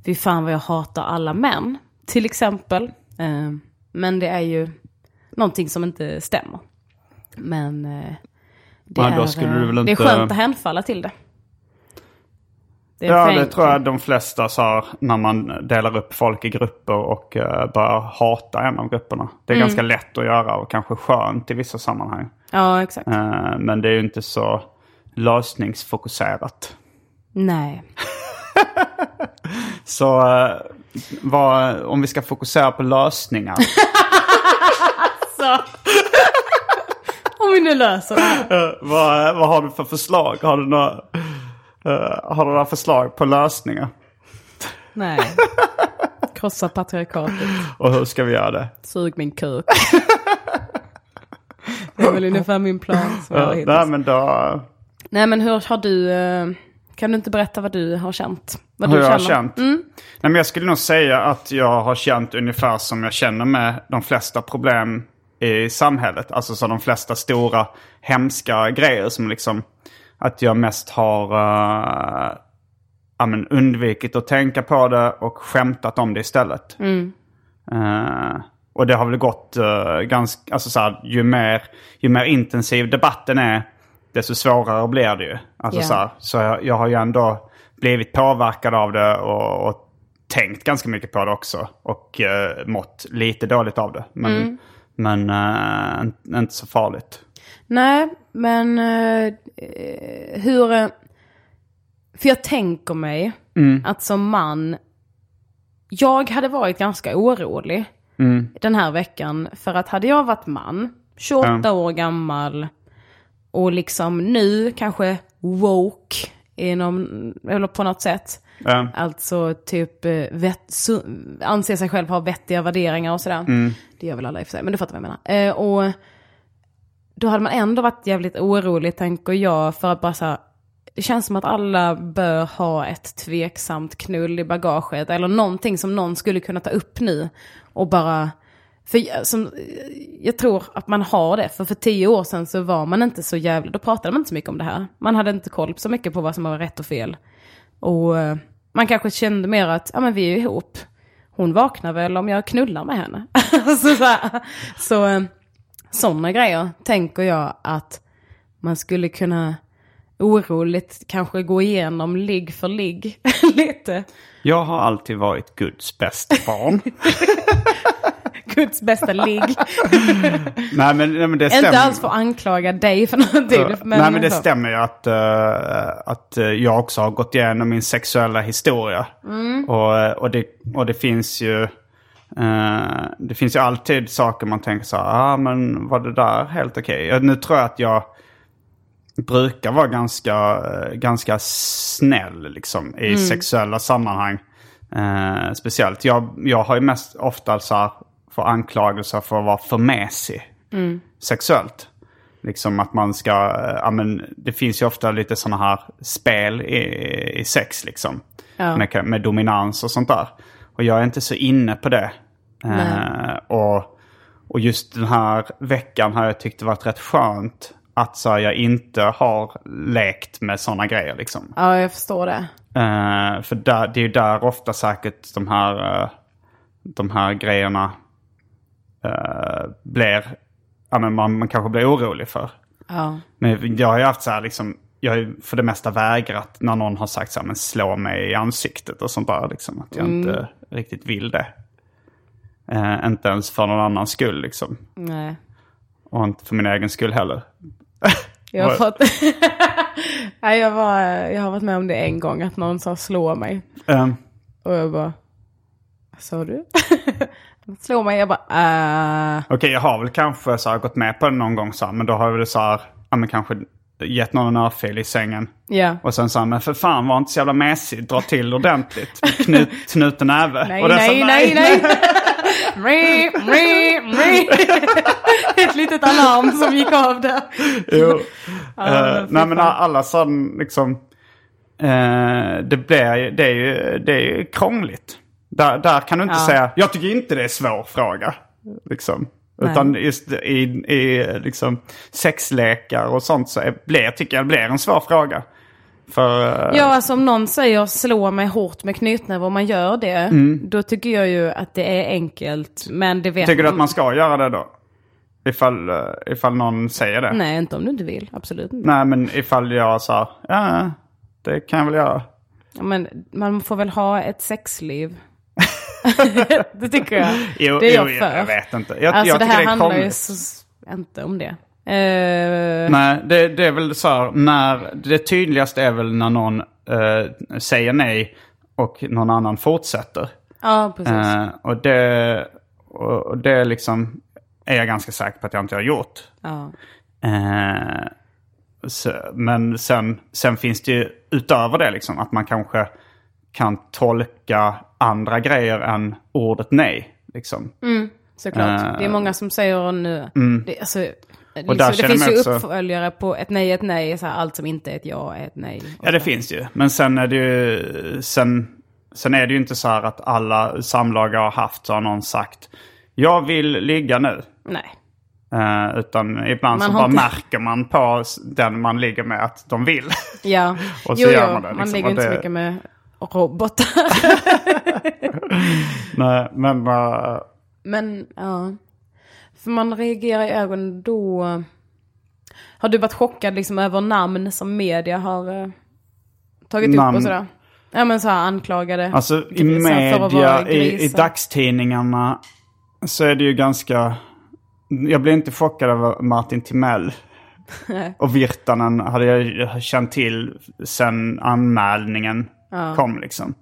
fy fan vad jag hatar alla män. Till exempel. Eh, men det är ju någonting som inte stämmer. Men det, Ja, är, det är inte- skönt att hänfalla till det. det är ja, det tror jag de flesta sa när man delar upp folk i grupper och börjar hata en av grupperna. Det är ganska lätt att göra och kanske skönt i vissa sammanhang. Ja, exakt. Men det är ju inte så lösningsfokuserat. Nej. Så eh, vad, om vi ska fokusera på lösningar. Så. Om vi nu löser det eh, vad, vad har du för förslag? Har du några, eh, har du några förslag på lösningar? Nej. Krossa patriarkatet. Och hur ska vi göra det? Sug min kuk. Det är väl ungefär min plan som jag har Uh, nej men då... Nej men hur har du, eh, kan du inte berätta vad du har känt? Vad Hur du jag har känt? Nej, men jag skulle nog säga att jag har känt ungefär som jag känner med de flesta problem i samhället. Alltså så de flesta stora hemska grejer som liksom att jag mest har uh, ja, men undvikit att tänka på det och skämtat om det istället. Eh, och det har väl gått uh, ganska, alltså så här, ju mer, ju mer intensiv debatten är, desto svårare blir det ju. Alltså Ja. så här, så jag, jag har ju ändå blivit påverkad av det och, och tänkt ganska mycket på det också. Och uh, mått lite dåligt av det. Men, men eh, inte- så farligt. Nej, men eh, hur... eh, För jag tänker mig att som man... Jag hade varit ganska orolig den här veckan. För att hade jag varit man, 28 år gammal och liksom nu kanske woke inom, eller på något sätt. Eh, Alltså typ eh, vett, su- anser sig själv ha vettiga värderingar och sådär. Det gör väl alla i och för sig, men du fattar vad jag menar. Eh, och då hade man ändå varit jävligt orolig, tänker jag, för att bara så här, det känns som att alla bör ha ett tveksamt knull i bagaget, eller någonting som någon skulle kunna ta upp nu och bara... För jag, som, jag tror att man har det, för för tio år sedan så var man inte så jävla, då pratade man inte så mycket om det här. Man hade inte koll så mycket på vad som var rätt och fel. Och eh, man kanske kände mer att, ja men vi är ju ihop. Hon vaknar väl om jag knullar med henne. så så, eh, sådana grejer tänker jag att man skulle kunna oroligt kanske gå igenom ligg för ligg lite. jag har alltid varit Guds bästa barn. Guds bästa ligg. nej, men, nej, men det stämmer. Inte alls för att anklaga dig för någonting. Ja, Men, Nej men det så. stämmer ju att, eh, att eh, jag också har gått igenom min sexuella historia. Mm. Och, eh, och, det, och det finns ju eh, det finns ju alltid saker man tänker så här, ah, men var det där helt okej? Ja, Nu tror jag att jag brukar vara ganska, eh, ganska snäll liksom i sexuella sammanhang. Eh, speciellt. Jag, jag har ju mest ofta så här, för anklagelser för att vara för mesig sexuellt. Liksom att man ska, eh, ja men det finns ju ofta lite sådana här spel i, i sex liksom. Ja. Med, med dominans och sånt där. Och jag är inte så inne på det. Eh, och, och just den här veckan har jag tyckt det varit rätt skönt att så här, jag inte har lekt med sådana grejer liksom. Ja, jag förstår det. Eh, för där, det är ju där ofta säkert de här, eh, de här grejerna uh, blir, ja men man, man kanske blir orolig för. Ja. Men jag har ju haft så här liksom, jag har ju för det mesta vägrat när någon har sagt så här, men slå mig i ansiktet och sånt där liksom. Att jag inte riktigt vill det. Eh, inte ens för någon annans skull liksom. Nej. Och inte för min egen skull heller. Jag har fått... Nej, jag, var, jag har varit med om det en gång, att någon sa slå mig. Eh, Och jag bara, vad sa du? slå mig, jag bara, äh. Okej, jag har väl kanske så här, gått med på det någon gång så här, men då har jag väl så här, ja men kanske gett någon en örfil i sängen. Ja. Och sen så här, men för fan var inte så jävla mesig, dra till ordentligt. Knut, knuten näve. Nej, och den sa, nej, nej, nej. Mri, mri, mri. Ett litet alarm som gick av där. Jo. Ja, Eh, nej men alla sån liksom. eh, det, blir, det, är ju, det är ju krångligt. Där, där kan du inte Ja. säga, jag tycker inte det är svår fråga. Liksom. Nej. Utan just i, i liksom sexlekar och sånt så är, blir, tycker jag blir en svår fråga. För, eh, Ja, alltså om någon säger slå mig hårt med knytnäve och man gör det, då tycker jag ju att det är enkelt. Men det vet tycker du att man ska göra det då? Ifall, eh, ifall någon säger det? Nej, inte om du inte vill. Absolut inte. Nej men ifall jag sa, ja det kan jag väl göra. Ja, Men man får väl ha ett sexliv. det tycker jag. Jo, det är jag jo, för. jag vet inte. Jag, alltså jag det här det handlar ju inte om det. Eh, Nej, det, det är väl så här, när, det tydligaste är väl när någon eh, säger nej och någon annan fortsätter. ja, precis. Eh, och det, och, det liksom är jag ganska säker på att jag inte har gjort. ja. Så, men sen, sen finns det ju utöver det liksom att man kanske kan tolka andra grejer än ordet nej. Liksom. Såklart. Eh, det är många som säger nu. Det, alltså, liksom, det finns ju också- uppföljare på ett nej är ett nej. Så här, allt som inte är ett ja är ett nej. Ja, det finns ju. Men sen är det ju, sen, sen är det ju inte så här att alla samlag jag har haft så har någon sagt jag vill ligga nu. Nej. Eh, utan ibland Man så bara inte- märker man på den man ligger med att de vill. Ja. Och så jo, gör man det, liksom, ligger och inte så mycket med robotar. Nej, men eh, Men ja. För man reagerar i ögonen då. Har du varit chockad liksom över namn som media har eh, tagit upp Namn. och sådär? Ja men så här anklagade. alltså i media, i, i dagstidningarna så är det ju ganska... Jag blev inte chockad över Martin Timell. Och Virtanen hade jag känt till sen anmälningen kom liksom.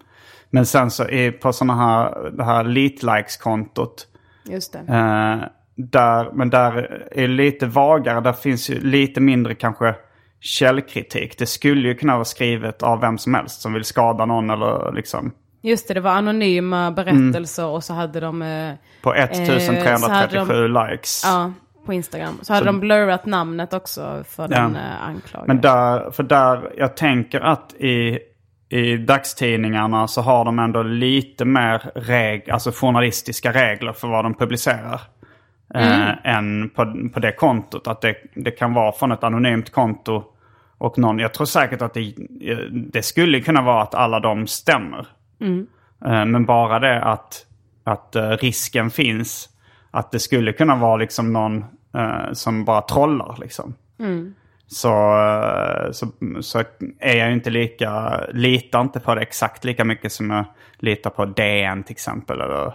Men sen så är på sådana här, det här Leet-likes-kontot. Just det. Eh, där, men där är lite vagare. Där finns ju lite mindre kanske källkritik. Det skulle ju kunna vara skrivet av vem som helst som vill skada någon eller liksom. Just det, det var anonyma berättelser och så hade de... Eh, På Eh, så 1337 hade likes. ja, på Instagram. Så hade de blurrat namnet också för den eh, anklagade. Men där, för där, jag tänker att i, i dagstidningarna så har de ändå lite mer reg, alltså journalistiska regler för vad de publicerar. Eh, än på, på det kontot. Att det, det kan vara från ett anonymt konto. Och någon, jag tror säkert att det, det skulle kunna vara att alla de stämmer. Eh, men bara det att, att eh, risken finns att det skulle kunna vara liksom någon eh, som bara trollar liksom. Så, eh, så, så är jag inte lika, litar inte på det exakt lika mycket som jag litar på DN till exempel. Eller,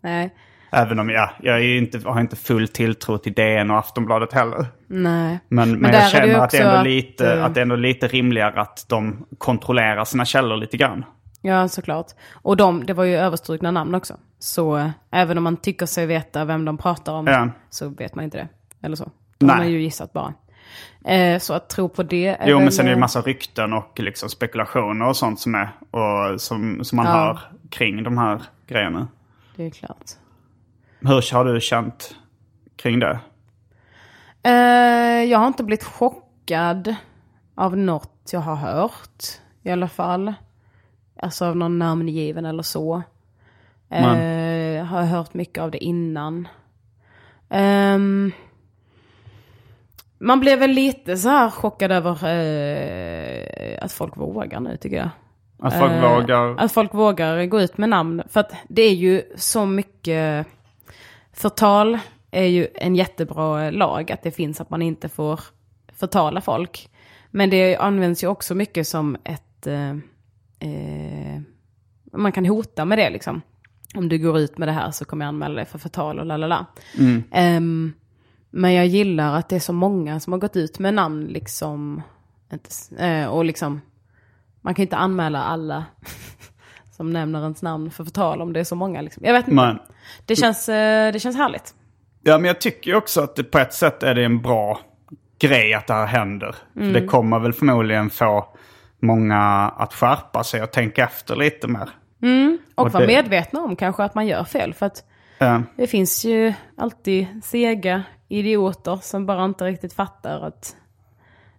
Nej. även om jag, jag inte, har inte full tilltro till DN och Aftonbladet heller. Nej. Men, men, är jag känner att det, är ändå att, lite, eh, att det är ändå lite rimligare att de kontrollerar sina källor lite grann. Ja, såklart. Och de, det var ju överstrukna namn också. Så eh, även om man tycker sig veta vem de pratar om Ja. så vet man inte det. Eller så. Har Nej. man ju gissat bara. Eh, så att tro på det är Jo, väl, men sen är det eh, ju massa rykten och liksom spekulationer och sånt som är och som, som man Ja. hör kring de här grejerna. Det är klart. Hur har du känt kring det? Eh, jag har inte blivit chockad av något jag har hört. I alla fall. Alltså av någon namngiven eller så. Eh, har hört mycket av det innan. Ehm, man blev väl lite så här chockad över eh, att folk vågar nu tycker jag. Att folk Eh, vågar... Att folk vågar gå ut med namn. För att det är ju så mycket... Förtal är ju en jättebra lag. Att det finns att man inte får förtala folk. Men det används ju också mycket som ett... Eh, eh, man kan hota med det liksom. Om du går ut med det här så kommer jag anmäla dig för förtal och lalala. Ehm, men jag gillar att det är så många som har gått ut med namn liksom. Inte, eh, och liksom man kan inte anmäla alla som nämner ens namn för förtal om det är så många. Liksom. Jag vet inte. Men, Det, känns, eh, det känns härligt. ja, men jag tycker också att det, på ett sätt är det en bra grej att det här händer. För Mm. det kommer väl förmodligen få många att skärpa sig och tänka efter lite mer. Och, Och vara medvetna om kanske att man gör fel. För att Ja. Det finns ju alltid sega idioter som bara inte riktigt fattar att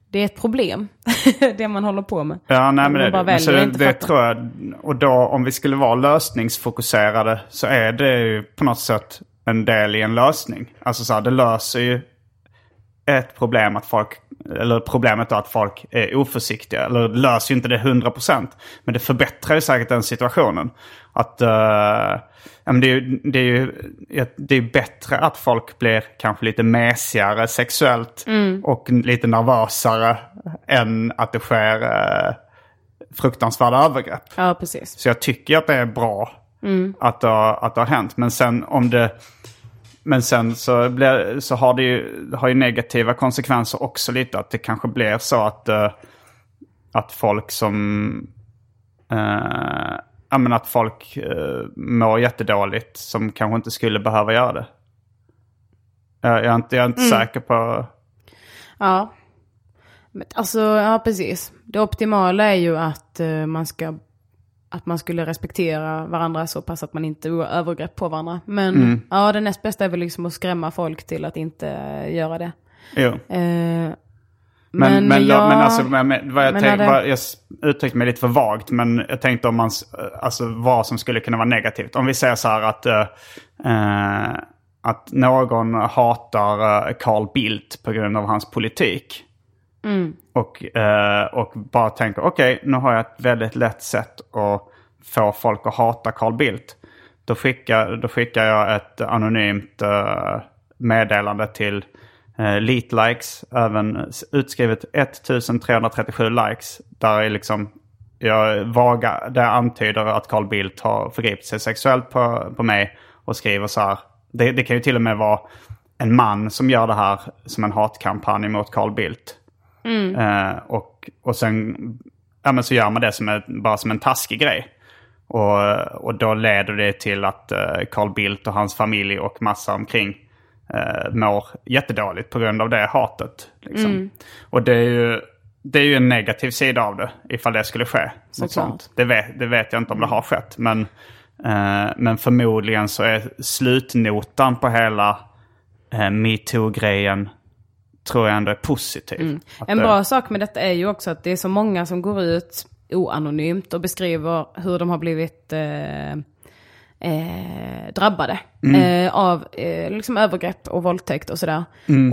det är ett problem. det man håller på med. Ja, nej, men det, bara men så det, det tror jag. Och då om vi skulle vara lösningsfokuserade så är det ju på något sätt en del i en lösning. Alltså så här, det löser ju ett problem att folk, eller problemet att folk är oförsiktiga. Eller löser ju inte det 100%. Men det förbättrar ju säkert den situationen. Att, ja, men det, är ju, det, är ju, det är bättre att folk blir kanske lite mesigare sexuellt och lite nervösare än att det sker eh, fruktansvärda övergrepp. Ja, precis. Så jag tycker att det är bra att, det, har- att det har hänt. Men sen om det... Men sen så, blir, så har det ju, har ju negativa konsekvenser också lite. Att det kanske blir så att, eh, att folk som... Uh, ja att folk uh, mår jättedåligt som kanske inte skulle behöva göra det. Jag, är inte, jag är inte säker på... Ja. Alltså, ja precis. Det optimala är ju att eh, man ska att man skulle respektera varandra så pass att man inte gör övergrepp på varandra. Men Mm. ja, det näst bästa är väl liksom att skrämma folk till att inte eh, göra det. Jo. Eh, Men, men, men, jag, men alltså, men, vad jag, men tänk, hade- vad, jag uttryckte mig lite för vagt, men jag tänkte om man, alltså vad som skulle kunna vara negativt. Om vi säger så här att, eh, eh, att någon hatar eh, Carl Bildt på grund av hans politik. Mm. Och, eh, och bara tänker, okej, nu har jag ett väldigt lätt sätt att få folk att hata Carl Bildt. Då skickar, då skickar jag ett anonymt eh, meddelande till uh, likes, även utskrivet 1337 likes. Där är liksom, jag vaga, det antyder att Carl Bildt har förgripit sig sexuellt på, på mig och skriver så här. Det, det kan ju till och med vara en man som gör det här som en hatkampanj mot Carl Bildt. Eh, och, och sen ja, men så gör man det som ett, bara som en taskig grej. Och, och då leder det till att eh, Carl Bildt och hans familj och massa omkring eh, mår jättedåligt på grund av det hatet. Liksom. Och det är, ju, det är ju en negativ sida av det ifall det skulle ske. Något sånt. Det, vet, det vet jag inte om det har skett. Men, eh, men förmodligen så är slutnotan på hela eh, metoo-grejen tror jag ändå är positiv. Att En det- bra sak med detta är ju också att det är så många som går ut oanonymt och beskriver hur de har blivit eh, eh, drabbade eh, av eh, liksom övergrepp och våldtäkt och sådär.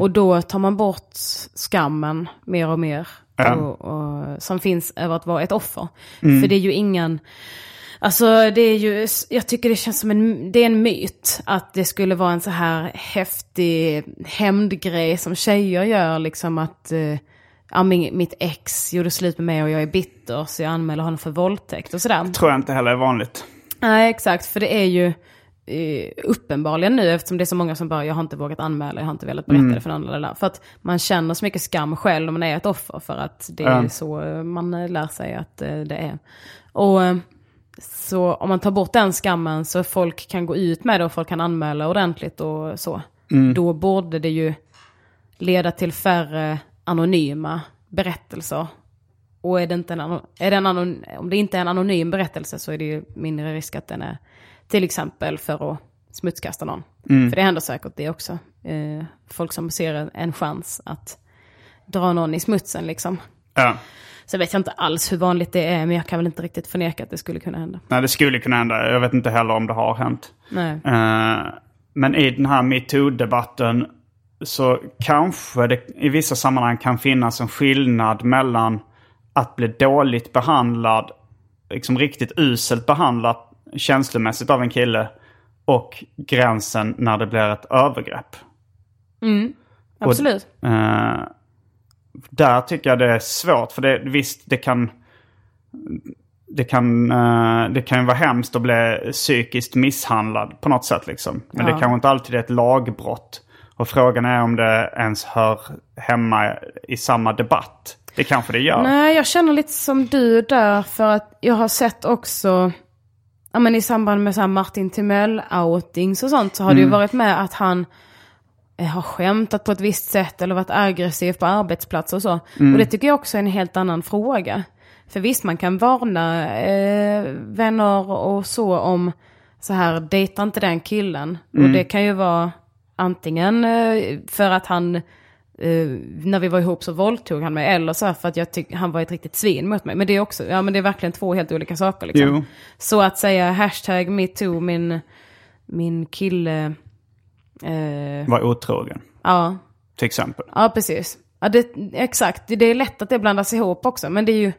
Och då tar man bort skammen mer och mer Ja. och, och, som finns över att vara ett offer. För det är ju ingen... Alltså det är ju, jag tycker det känns som en, det är en myt att det skulle vara en så här häftig hämndgrej som tjejer gör liksom att eh, ja, min, mitt ex gjorde slut med mig och jag är bitter så jag anmäler honom för våldtäkt och sådär. tror jag inte heller är vanligt. Nej exakt, för det är ju eh, uppenbarligen nu eftersom det är så många som bara jag har inte vågat anmäla, jag har inte velat berätta det för någon. Eller. För att man känner så mycket skam själv om man är ett offer för att det är Ja. så man eh, lär sig att eh, det är. Och så om man tar bort den skammen så folk kan gå ut med det och folk kan anmäla ordentligt och så. Då borde det ju leda till färre anonyma berättelser. Och är det inte en, är det en anon, om det inte är en anonym berättelse så är det ju mindre risk att den är till exempel för att smutskasta någon. För det händer säkert det också. Eh, folk som ser en, en chans att dra någon i smutsen liksom. Ja. Så vet jag inte alls hur vanligt det är, men jag kan väl inte riktigt förneka att det skulle kunna hända. Nej, det skulle kunna hända. Jag vet inte heller om det har hänt. Nej. Eh, men i den här metoo-debatten så kanske det i vissa sammanhang kan finnas en skillnad mellan att bli dåligt behandlad, liksom riktigt uselt behandlad känslomässigt av en kille och gränsen när det blir ett övergrepp. Absolut. Eh, där tycker jag det är svårt. För det, visst, det kan... Det kan, eh, det kan vara hemskt att bli psykiskt misshandlad på något sätt. Liksom. Men Ja. det kanske inte alltid är ett lagbrott. Och frågan är om det ens hör hemma i samma debatt. Det kanske det gör. Nej, jag känner lite som du där för att jag har sett också, ja men i samband med så Martin Timell-outings och sånt så har det ju varit med att han eh, har skämtat på ett visst sätt eller varit aggressiv på arbetsplatser och så. Och det tycker jag också är en helt annan fråga. För visst, man kan varna eh, vänner och så om så här, dejta inte den killen. Och det kan ju vara antingen eh, för att han, eh, när vi var ihop så våldtog han mig, eller så här för att jag tyckte han var ett riktigt svin mot mig. Men det är också, ja men det är verkligen två helt olika saker liksom. Jo. Så att säga hashtag metoo, min, min kille, eh, Var otrogen, ja, till exempel. ja precis. Ja, det, exakt, det, det är lätt att det blandas ihop också, men det är ju,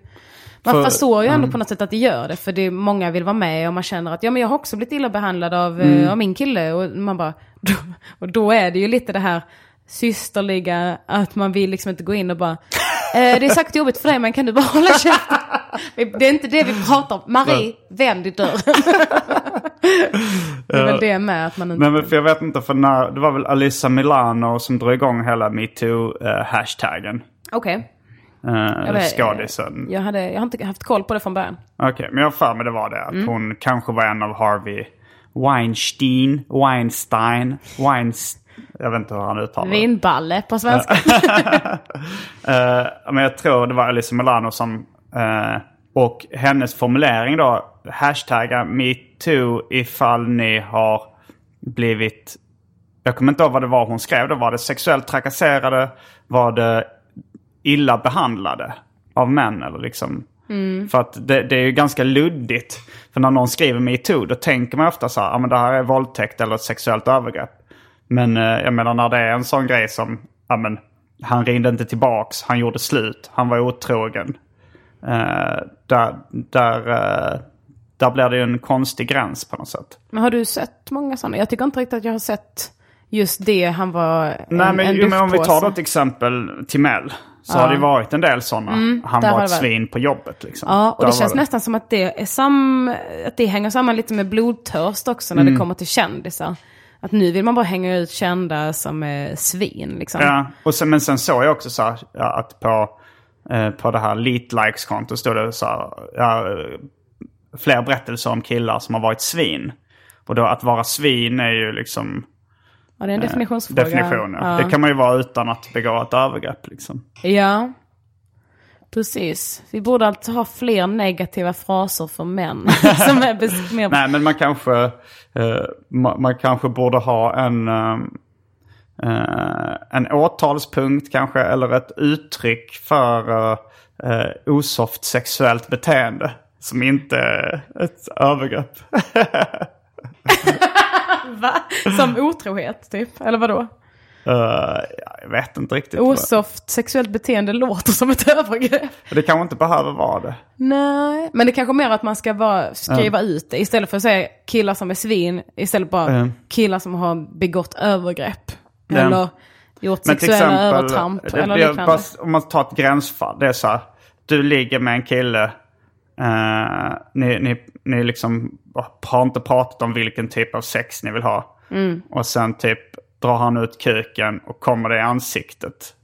man För- förstår ju ändå mm. på något sätt att det gör det, för det är, många vill vara med och man känner att ja men jag har också blivit illa behandlad av, Mm. eh, av min kille och man bara, då, och då är det ju lite det här systerliga, att man vill liksom inte gå in och bara, eh, det är säkert jobbigt för dig men kan du bara hålla käften? Det är inte det vi pratar om. Marie, vänd i dörren. det är väl det med att man inte... Nej men för jag vet inte, för när, det var väl Alissa Milano som drog igång hela metoo-hashtaggen. Okej. Uh, vet- skådisen. Jag, hade, jag har inte haft koll på det från början. Okej, men jag har för mig det var det. Att Mm. hon kanske var en av Harvey Weinstein, Weinstein, Weinstein. Jag vet inte hur han uttalar det. Vinballe på svenska. Eh, men jag tror det var Alyssa Milano som... eh, och hennes formulering då, hashtagga metoo ifall ni har blivit... Jag kommer inte ihåg vad det var hon skrev. Då var det sexuellt trakasserade? Var det illa behandlade av män? Eller liksom... För att det, det är ju ganska luddigt. För när någon skriver metoo då tänker man ofta så här, ja men det här är våldtäkt eller ett sexuellt övergrepp. Men eh, jag menar när det är en sån grej som, ja men han ringde inte tillbaks, han gjorde slut, han var otrogen. Eh, där, där, eh, där blir det ju en konstig gräns på något sätt. Men har du sett många sådana? Jag tycker inte riktigt att jag har sett just det han var en, Nej men, en jo, men om vi tar ett exempel Timell. Så har det varit en del sådana. han Mm, där var ett det svin på jobbet liksom. Ja, och Där det känns nästan som att det, är sam, att det hänger samman lite med blodtörst också när det Mm. kommer till kändisar. Att nu vill man bara hänga ut kända som är svin liksom. Ja, och sen, men sen såg jag också så här, att på, eh, på det här Leet-likes-kontot stod det så här, ja, eh, fler berättelser om killar som har varit svin. Och då att vara svin är ju liksom Ja, det är en definitionsfråga. definition. Ja. Ja. Det kan man ju vara utan att begå ett övergrepp liksom. ja, precis. Vi borde alltså ha fler negativa fraser för män. som är mer... Nej, men man kanske, eh, man, man kanske borde ha en, eh, eh, en åtalspunkt kanske, eller ett uttryck för uh, osoft sexuellt beteende. Som inte är ett övergrepp. Va? Som otrohet typ, eller vadå? Eh, ja, jag vet inte riktigt. Osoft sexuellt beteende låter som ett övergrepp. Det kanske inte behöver vara det. Nej, men det kanske mer att man ska bara skriva ut det istället för att säga killar som är svin. Istället bara Mm. killar som har begått övergrepp. Ja. Eller gjort Men sexuella exempel, övertramp det eller liknande. bara, om man tar ett gränsfall. Det är så här, du ligger med en kille. eh, ni, ni, ni liksom har inte pratat om vilken typ av sex ni vill ha. Mm. Och sen typ drar han ut kuken och kommer det i ansiktet.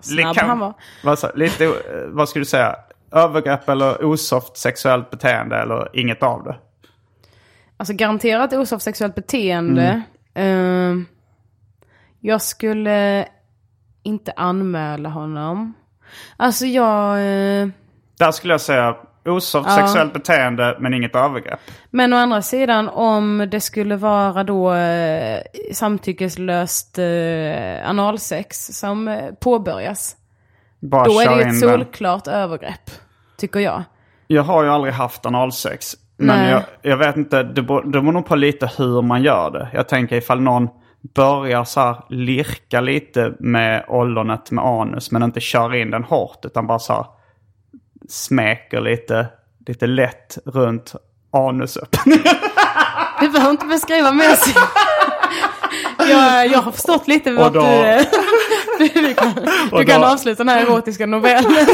Snabb han var. Vad, lite, eh, vad skulle du säga? Övergrepp eller osoft sexuellt beteende eller inget av det? Alltså garanterat osoft sexuellt beteende. Mm. Eh, jag skulle inte anmäla honom. Alltså jag... eh, Där skulle jag säga osoft Ja. sexuellt beteende men inget övergrepp. Men å andra sidan om det skulle vara då eh, samtyckeslöst eh, analsex som eh, påbörjas. Bara Då är det ett den. solklart övergrepp. Tycker jag. Jag har ju aldrig haft analsex. Men Nej. jag, jag vet inte, det beror nog på lite hur man gör det. Jag tänker ifall någon börjar så här lirka lite med ollonet med anus men inte kör in den hårt utan bara så här smäker lite, lite lätt runt anusöppningen. Du behöver inte beskriva mer. jag, jag har förstått lite vart då- du... du, kan, du kan då- avsluta den här erotiska novellen.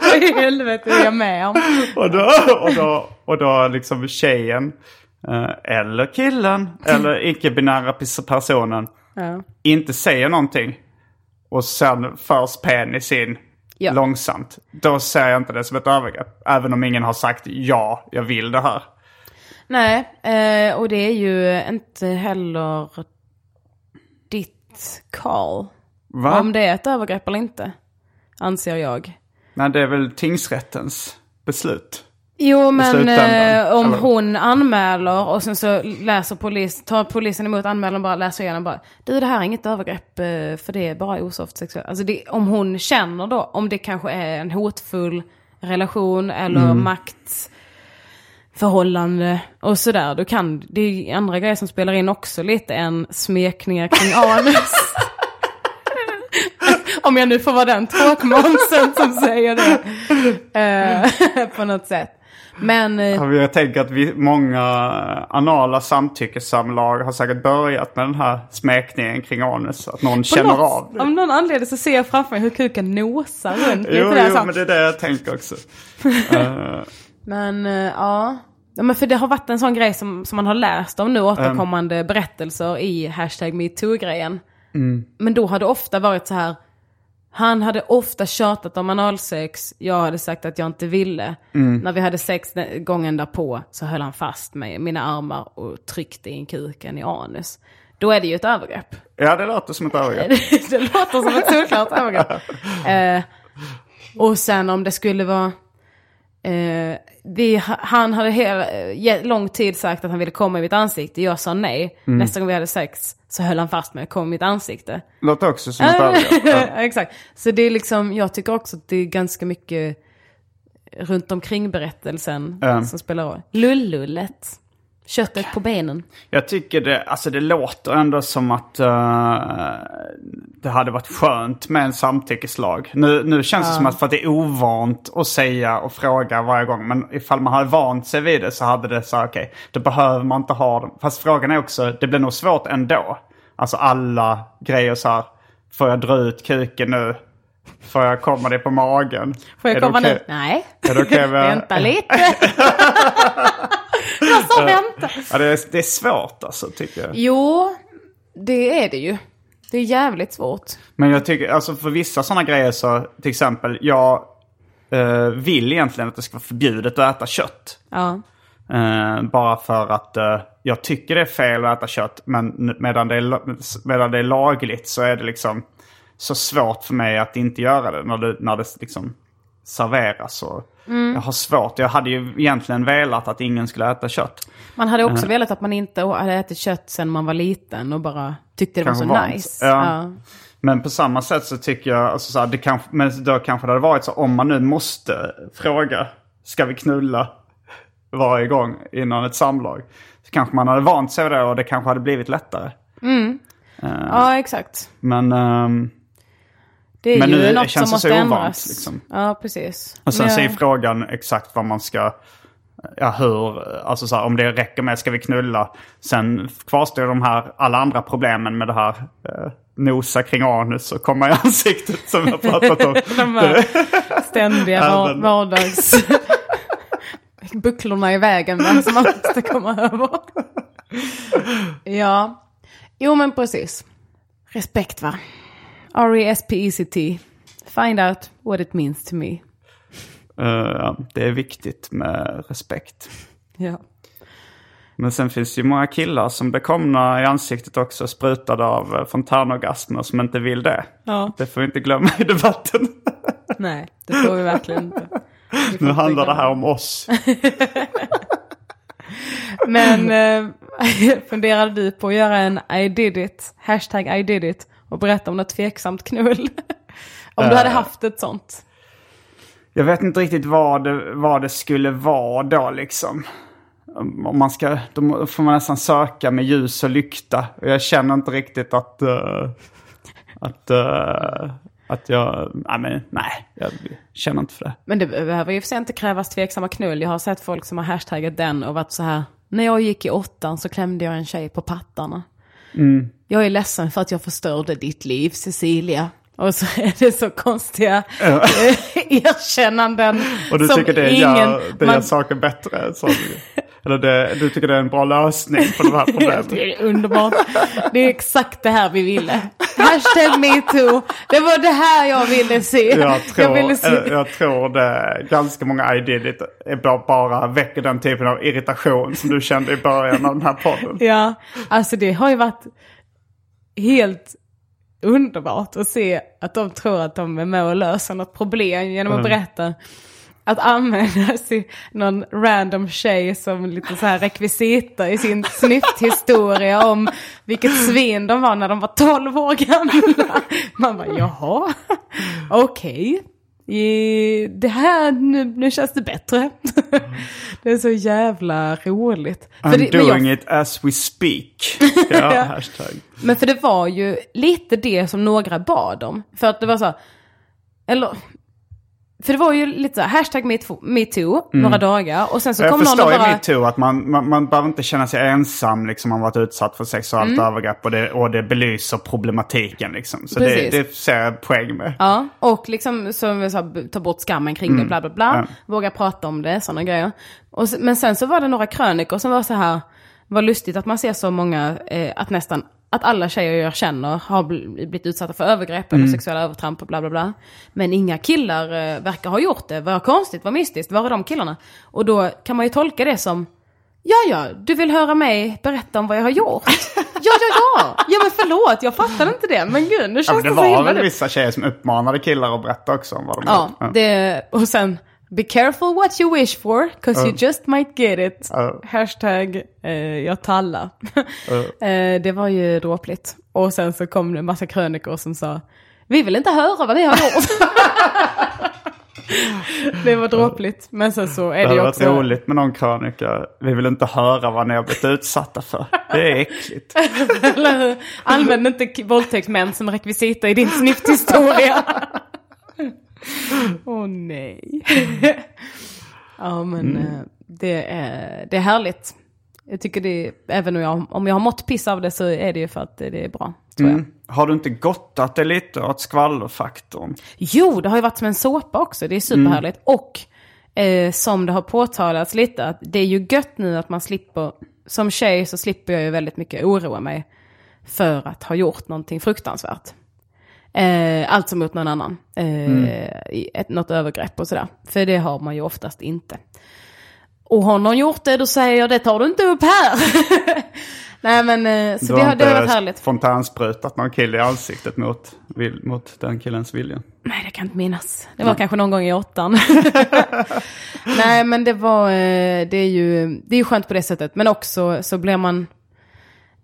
Vad i helvete är jag med om? och, då, och, då, och då liksom tjejen eh, eller killen eller icke-binära pers- personen Ja. inte säger någonting och sen förs penis in Ja. långsamt. Då ser jag inte det som ett övergrepp. Även om ingen har sagt ja, jag vill det här. Nej, eh, och det är ju inte heller ditt call. Va? Om det är ett övergrepp eller inte. Anser jag. Nej, det är väl tingsrättens beslut. Jo men eh, om eller? hon anmäler och sen så läser polis, tar polisen emot anmälan och bara läser igenom bara. Du det här är inget övergrepp eh, för det är bara osoft sexuellt. Alltså det, om hon känner då, om det kanske är en hotfull relation eller Mm. maktförhållande och sådär. Då kan det är andra grejer som spelar in också lite än smekningar kring anus. Om jag nu får vara den tråkmånsen som säger det. Eh, på något sätt. Men... eh, Ja, Jag tänker att vi, många anala samtyckessamlag har säkert börjat med den här smekningen kring anus. Att någon känner något, av det. Av någon anledning så ser jag framför mig hur kuken nosar runt. Jo, jo men det är det jag tänker också. Eh, Men eh, ja. ja. Men för det har varit en sån grej som, som man har läst om nu, återkommande berättelser i hashtag metoo-grejen. Men då har det ofta varit så här. Han hade ofta tjatat om analsex, jag hade sagt att jag inte ville. När vi hade sex gången därpå så höll han fast mig mina armar och tryckte in kuken i anus. Då är det ju ett övergrepp. ja, det låter som ett övergrepp. det låter som ett solklart övergrepp. Eh, och sen om det skulle vara... Eh, vi, han hade hela, eh, lång tid sagt att han ville komma i mitt ansikte. Jag sa nej. Nästa gång vi hade sex så höll han fast mig och kom i mitt ansikte. Låter också som ett övergrepp. Ja. Exakt. Så det är liksom, jag tycker också att det är ganska mycket runt omkring berättelsen Ja. som spelar roll. Lullullet. Köttet på benen. Jag tycker det, alltså det låter ändå som att eh, det hade varit skönt med en samtyckeslag. Nu, nu känns det som att för att det är ovant att säga och fråga varje gång. Men ifall man hade vant sig vid det så hade det så okej, då behöver man inte ha dem. Fast frågan är också, det blir nog svårt ändå. Alltså alla grejer så här, får jag dra ut kuken nu? Får jag komma dig på magen? Får jag komma okej? nu? Nej. Är det okej med- Vänta lite. jag sa vänta. Ja, det, är, det är svårt alltså tycker jag. Jo, det är det ju. Det är jävligt svårt. Men jag tycker, alltså för vissa sådana grejer så, till exempel, jag eh, vill egentligen att det ska vara förbjudet att äta kött. Ja. Eh, bara för att eh, jag tycker det är fel att äta kött. Men medan det, är, medan det är lagligt så är det liksom så svårt för mig att inte göra det när det, när det liksom serveras. Och Jag har svårt. Jag hade ju egentligen velat att ingen skulle äta kött. Man hade också velat att man inte hade ätit kött sen man var liten och bara tyckte det var Kanske så vant. nice. Ja. Men på samma sätt så tycker jag, alltså så här, det kanske, men då kanske det hade varit så om man nu måste fråga, ska vi knulla varje gång innan ett samlag? Så kanske man hade vant sig vid det och det kanske hade blivit lättare. ja, exakt. Men, ehm, Det är Men ju nu något känns som det så måste ovant, ändras. liksom. Ja, precis. och sen Men så är jag- frågan exakt vad man ska, ja hur, alltså så här, om det räcker med ska vi knulla. Sen kvarstår de här, alla andra problemen med det här eh, nosa kring anus och komma i ansiktet som har pratat om. De här ständiga var- vardags... Bucklorna i vägen va, som man måste komma över. ja. Jo men precis. Respekt va. R-E-S-P-E-C-T. Find out what it means to me. Ja, det är viktigt med respekt. Ja. Men sen finns det ju många killar som blir komna i ansiktet också sprutade av eh, fontänorgasmer som inte vill det. Ja. Det får vi inte glömma i debatten. Nej, det får vi verkligen inte. Vi nu handlar det här om oss. Men eh, funderade du på att göra en I did it, hashtag I did it och berätta om något tveksamt knull? om du hade Eh. haft ett sånt. Jag vet inte riktigt vad det, vad det skulle vara då liksom. Om man ska, då får man nästan söka med ljus och lykta. Och Jag känner inte riktigt att... eh, att, eh, att jag... Nej, men, nej, jag känner inte för det. Men det behöver ju för sig inte krävas tveksamma knull. Jag har sett folk som har hashtaggat den och varit så här. När jag gick i åttan så klämde jag en tjej på pattarna. Mm. Jag är ledsen för att jag förstörde ditt liv, Cecilia. Och så är det så konstiga eh, erkännanden. Och du som tycker det ingen, gör, det man- gör saker bättre? Så, eller det, du tycker det är en bra lösning på de här problemen? Det är underbart. Det är exakt det här vi ville. Hashtag metoo. Det var det här jag ville se. Jag tror, ville se. jag tror det ganska många I did it bara, bara väcker den typen av irritation som du kände i början av den här podden. Ja, alltså det har ju varit helt underbart att se att de tror att de är med och löser något problem genom att berätta att använda någon random tjej som lite så här rekvisita i sin snyfthistoria om vilket svin de var när de var 12 år gamla. Man bara, jaha, okej. I- Det här, nu, nu känns det bättre. det är så jävla roligt. I'm det- men jag- doing it as we speak. Ja, hashtag. men för det var ju lite det som några bad om. För att det var så här, eller, för det var ju lite så här, hashtag metoo, metoo några dagar. Och sen så Mm. Jag kom någon och förstår ju bara... metoo att man, man, man behöver inte känna sig ensam liksom om man varit utsatt för sexuellt Mm. övergrepp och det, och det belyser problematiken liksom. Så det, Precis. det ser jag poäng med. Ja, och liksom som vi sa, ta bort skammen kring det, bla bla bla. Mm. Våga prata om det, sådana grejer. Och, men sen så var det några krönikor som var så här, var lustigt att man ser så många, eh, att nästan, att alla tjejer jag känner har bl- blivit utsatta för övergrepp Mm. eller sexuella övertramp och bla bla bla. Men inga killar eh, verkar ha gjort det. Vad konstigt, vad mystiskt, var är de killarna? Och då kan man ju tolka det som, ja ja, du vill höra mig berätta om vad jag har gjort? ja, ja, ja! Ja men förlåt, jag fattade inte det. Men gud, nu Ja, känns men det det, så var himla väl dumt. vissa tjejer som uppmanade killar att berätta också om vad de Ja, gjort. det, och sen Be careful what you wish for, cause you just might get it. Ja. Hashtag eh, jag tallar. eh, det var ju dråpligt. Och sen så kom det en massa krönikor som sa, vi vill inte höra vad ni har gjort. det var dråpligt. Men sen så är Det det hade ju varit också... roligt med någon krönika. Vi vill inte höra vad ni har blivit utsatta för. Det är äckligt. Använd inte våldtäktsmän som rekvisita i din snyfthistoria. Åh nej. ja men eh, det, är, det är härligt. Jag tycker det även om jag, om jag har mått piss av det så är det ju för att det är bra. Tror jag. Mm. Har du inte gottat dig lite åt skvallerfaktorn? Jo, det har ju varit som en såpa också. Det är superhärligt. Och eh, som det har påtalats lite, att det är ju gött nu att man slipper, som tjej så slipper jag ju väldigt mycket oroa mig för att ha gjort någonting fruktansvärt. Eh, alltså mot någon annan. Eh, i ett, något övergrepp och sådär. För det har man ju oftast inte. Och har någon gjort det, då säger jag det tar du inte upp här. Nej men, eh, så Du det, har det har varit härligt. fontänsprutat någon kille i ansiktet mot, mot den killens vilja? Nej, det kan jag inte minnas. Det var kanske någon gång i åttan. Nej, men det var, eh, det är ju, det är ju skönt på det sättet. Men också så blir man,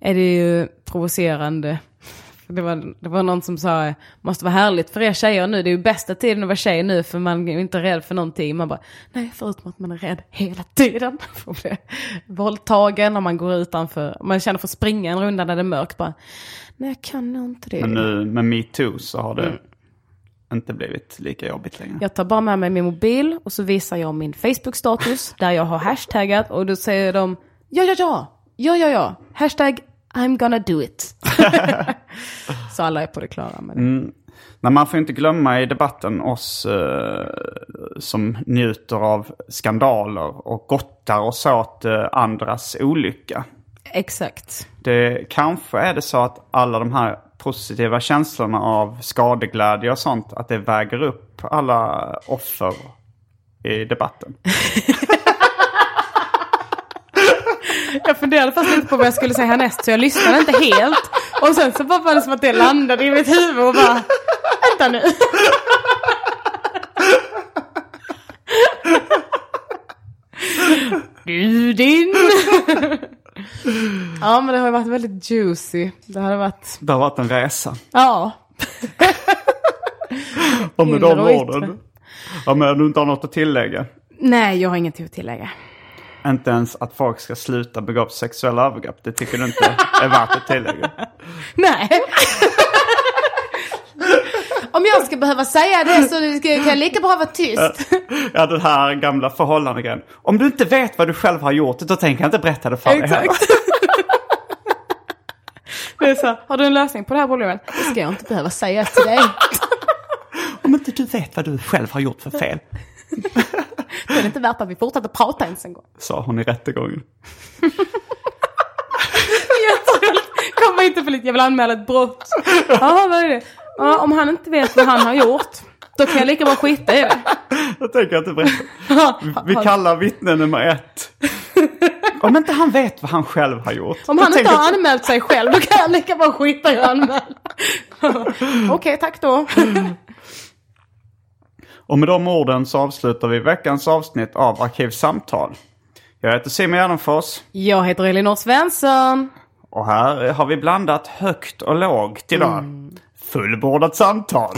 är det ju provocerande. Det var, det var någon som sa, måste vara härligt för er tjejer nu, det är ju bästa tiden att vara tjej nu för man är inte rädd för någonting. Man bara, nej förutom att man är rädd hela tiden för att bli våldtagen när man går utanför. Man känner för att springa en runda när det är mörkt bara, nej jag kan nog inte det. Men nu med metoo så har det Mm. inte blivit lika jobbigt längre. Jag tar bara med mig min mobil och så visar jag min Facebook-status där jag har hashtaggat och då säger de ja, ja, ja, ja, ja, ja, hashtag I'm gonna do it. så alla är på det klara med det. Nej, man får inte glömma i debatten oss eh, som njuter av skandaler och gottar oss åt eh, andras olycka. Exakt. Det kanske är det så att alla de här positiva känslorna av skadeglädje och sånt, att det väger upp alla offer i debatten. Jag funderade fast lite på vad jag skulle säga härnäst så jag lyssnade inte helt. Och sen så bara var det som att det landade i mitt huvud och bara, vänta nu. Du din. Ja men det har ju varit väldigt juicy. Det hade varit, Det har varit en resa. ja. Och med de orden. Ja, men du inte har något att tillägga. Nej jag har ingenting att tillägga. Inte ens att folk ska sluta begå sexuella övergrepp. Det tycker du inte är värt att tillägga. Nej. Om jag ska behöva säga det så kan jag lika bra vara tyst. Ja, den här gamla förhållandegrejen. Om du inte vet vad du själv har gjort, då tänker jag inte berätta det för dig heller. Det är så, har du en lösning på det här problemet? Det ska jag inte behöva säga till dig. Om inte du vet vad du själv har gjort för fel, Det är inte värt att vi fortsätter prata ens en gång. sa hon i rättegången. Jätteroligt. Kommer inte för lite, jag vill anmäla ett brott. Ja, vad är det? Ja, om han inte vet vad han har gjort, då kan jag lika bra skita i det. Jag tänker inte berätta. Vi kallar vittne nummer ett. Om inte han vet vad han själv har gjort. Om han inte har anmält sig själv, då kan jag lika bra skita i att anmäla. Okej, tack då. Och med de orden så avslutar vi veckans avsnitt av Arkivsamtal. Jag heter Simon Gärdenfors. Jag heter Elinor Svensson. Och här har vi blandat högt och lågt idag. Fullbordat samtal.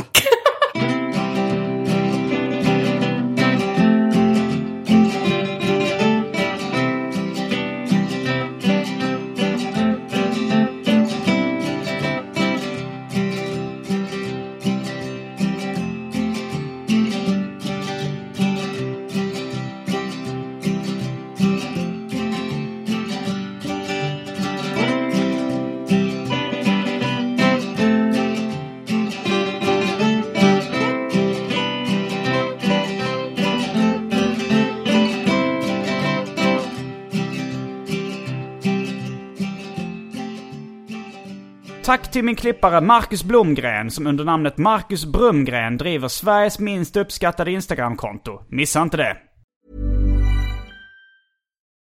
Till min klippare Marcus Blomgren som under namnet Marcus Brumgren driver Sveriges minst uppskattade Instagramkonto. Missa inte det!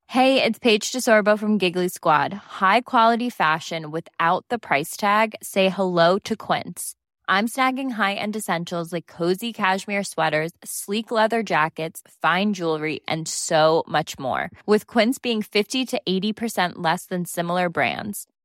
Hej, det är Paige DeSorbo från Giggly Squad. High quality fashion without the price tag. Say hello to Quince. I'm snagging high-end essentials like cozy cashmere sweaters, sleek leather jackets, fine jewelry, and so much more. With Quince being 50 to 80% less than similar brands.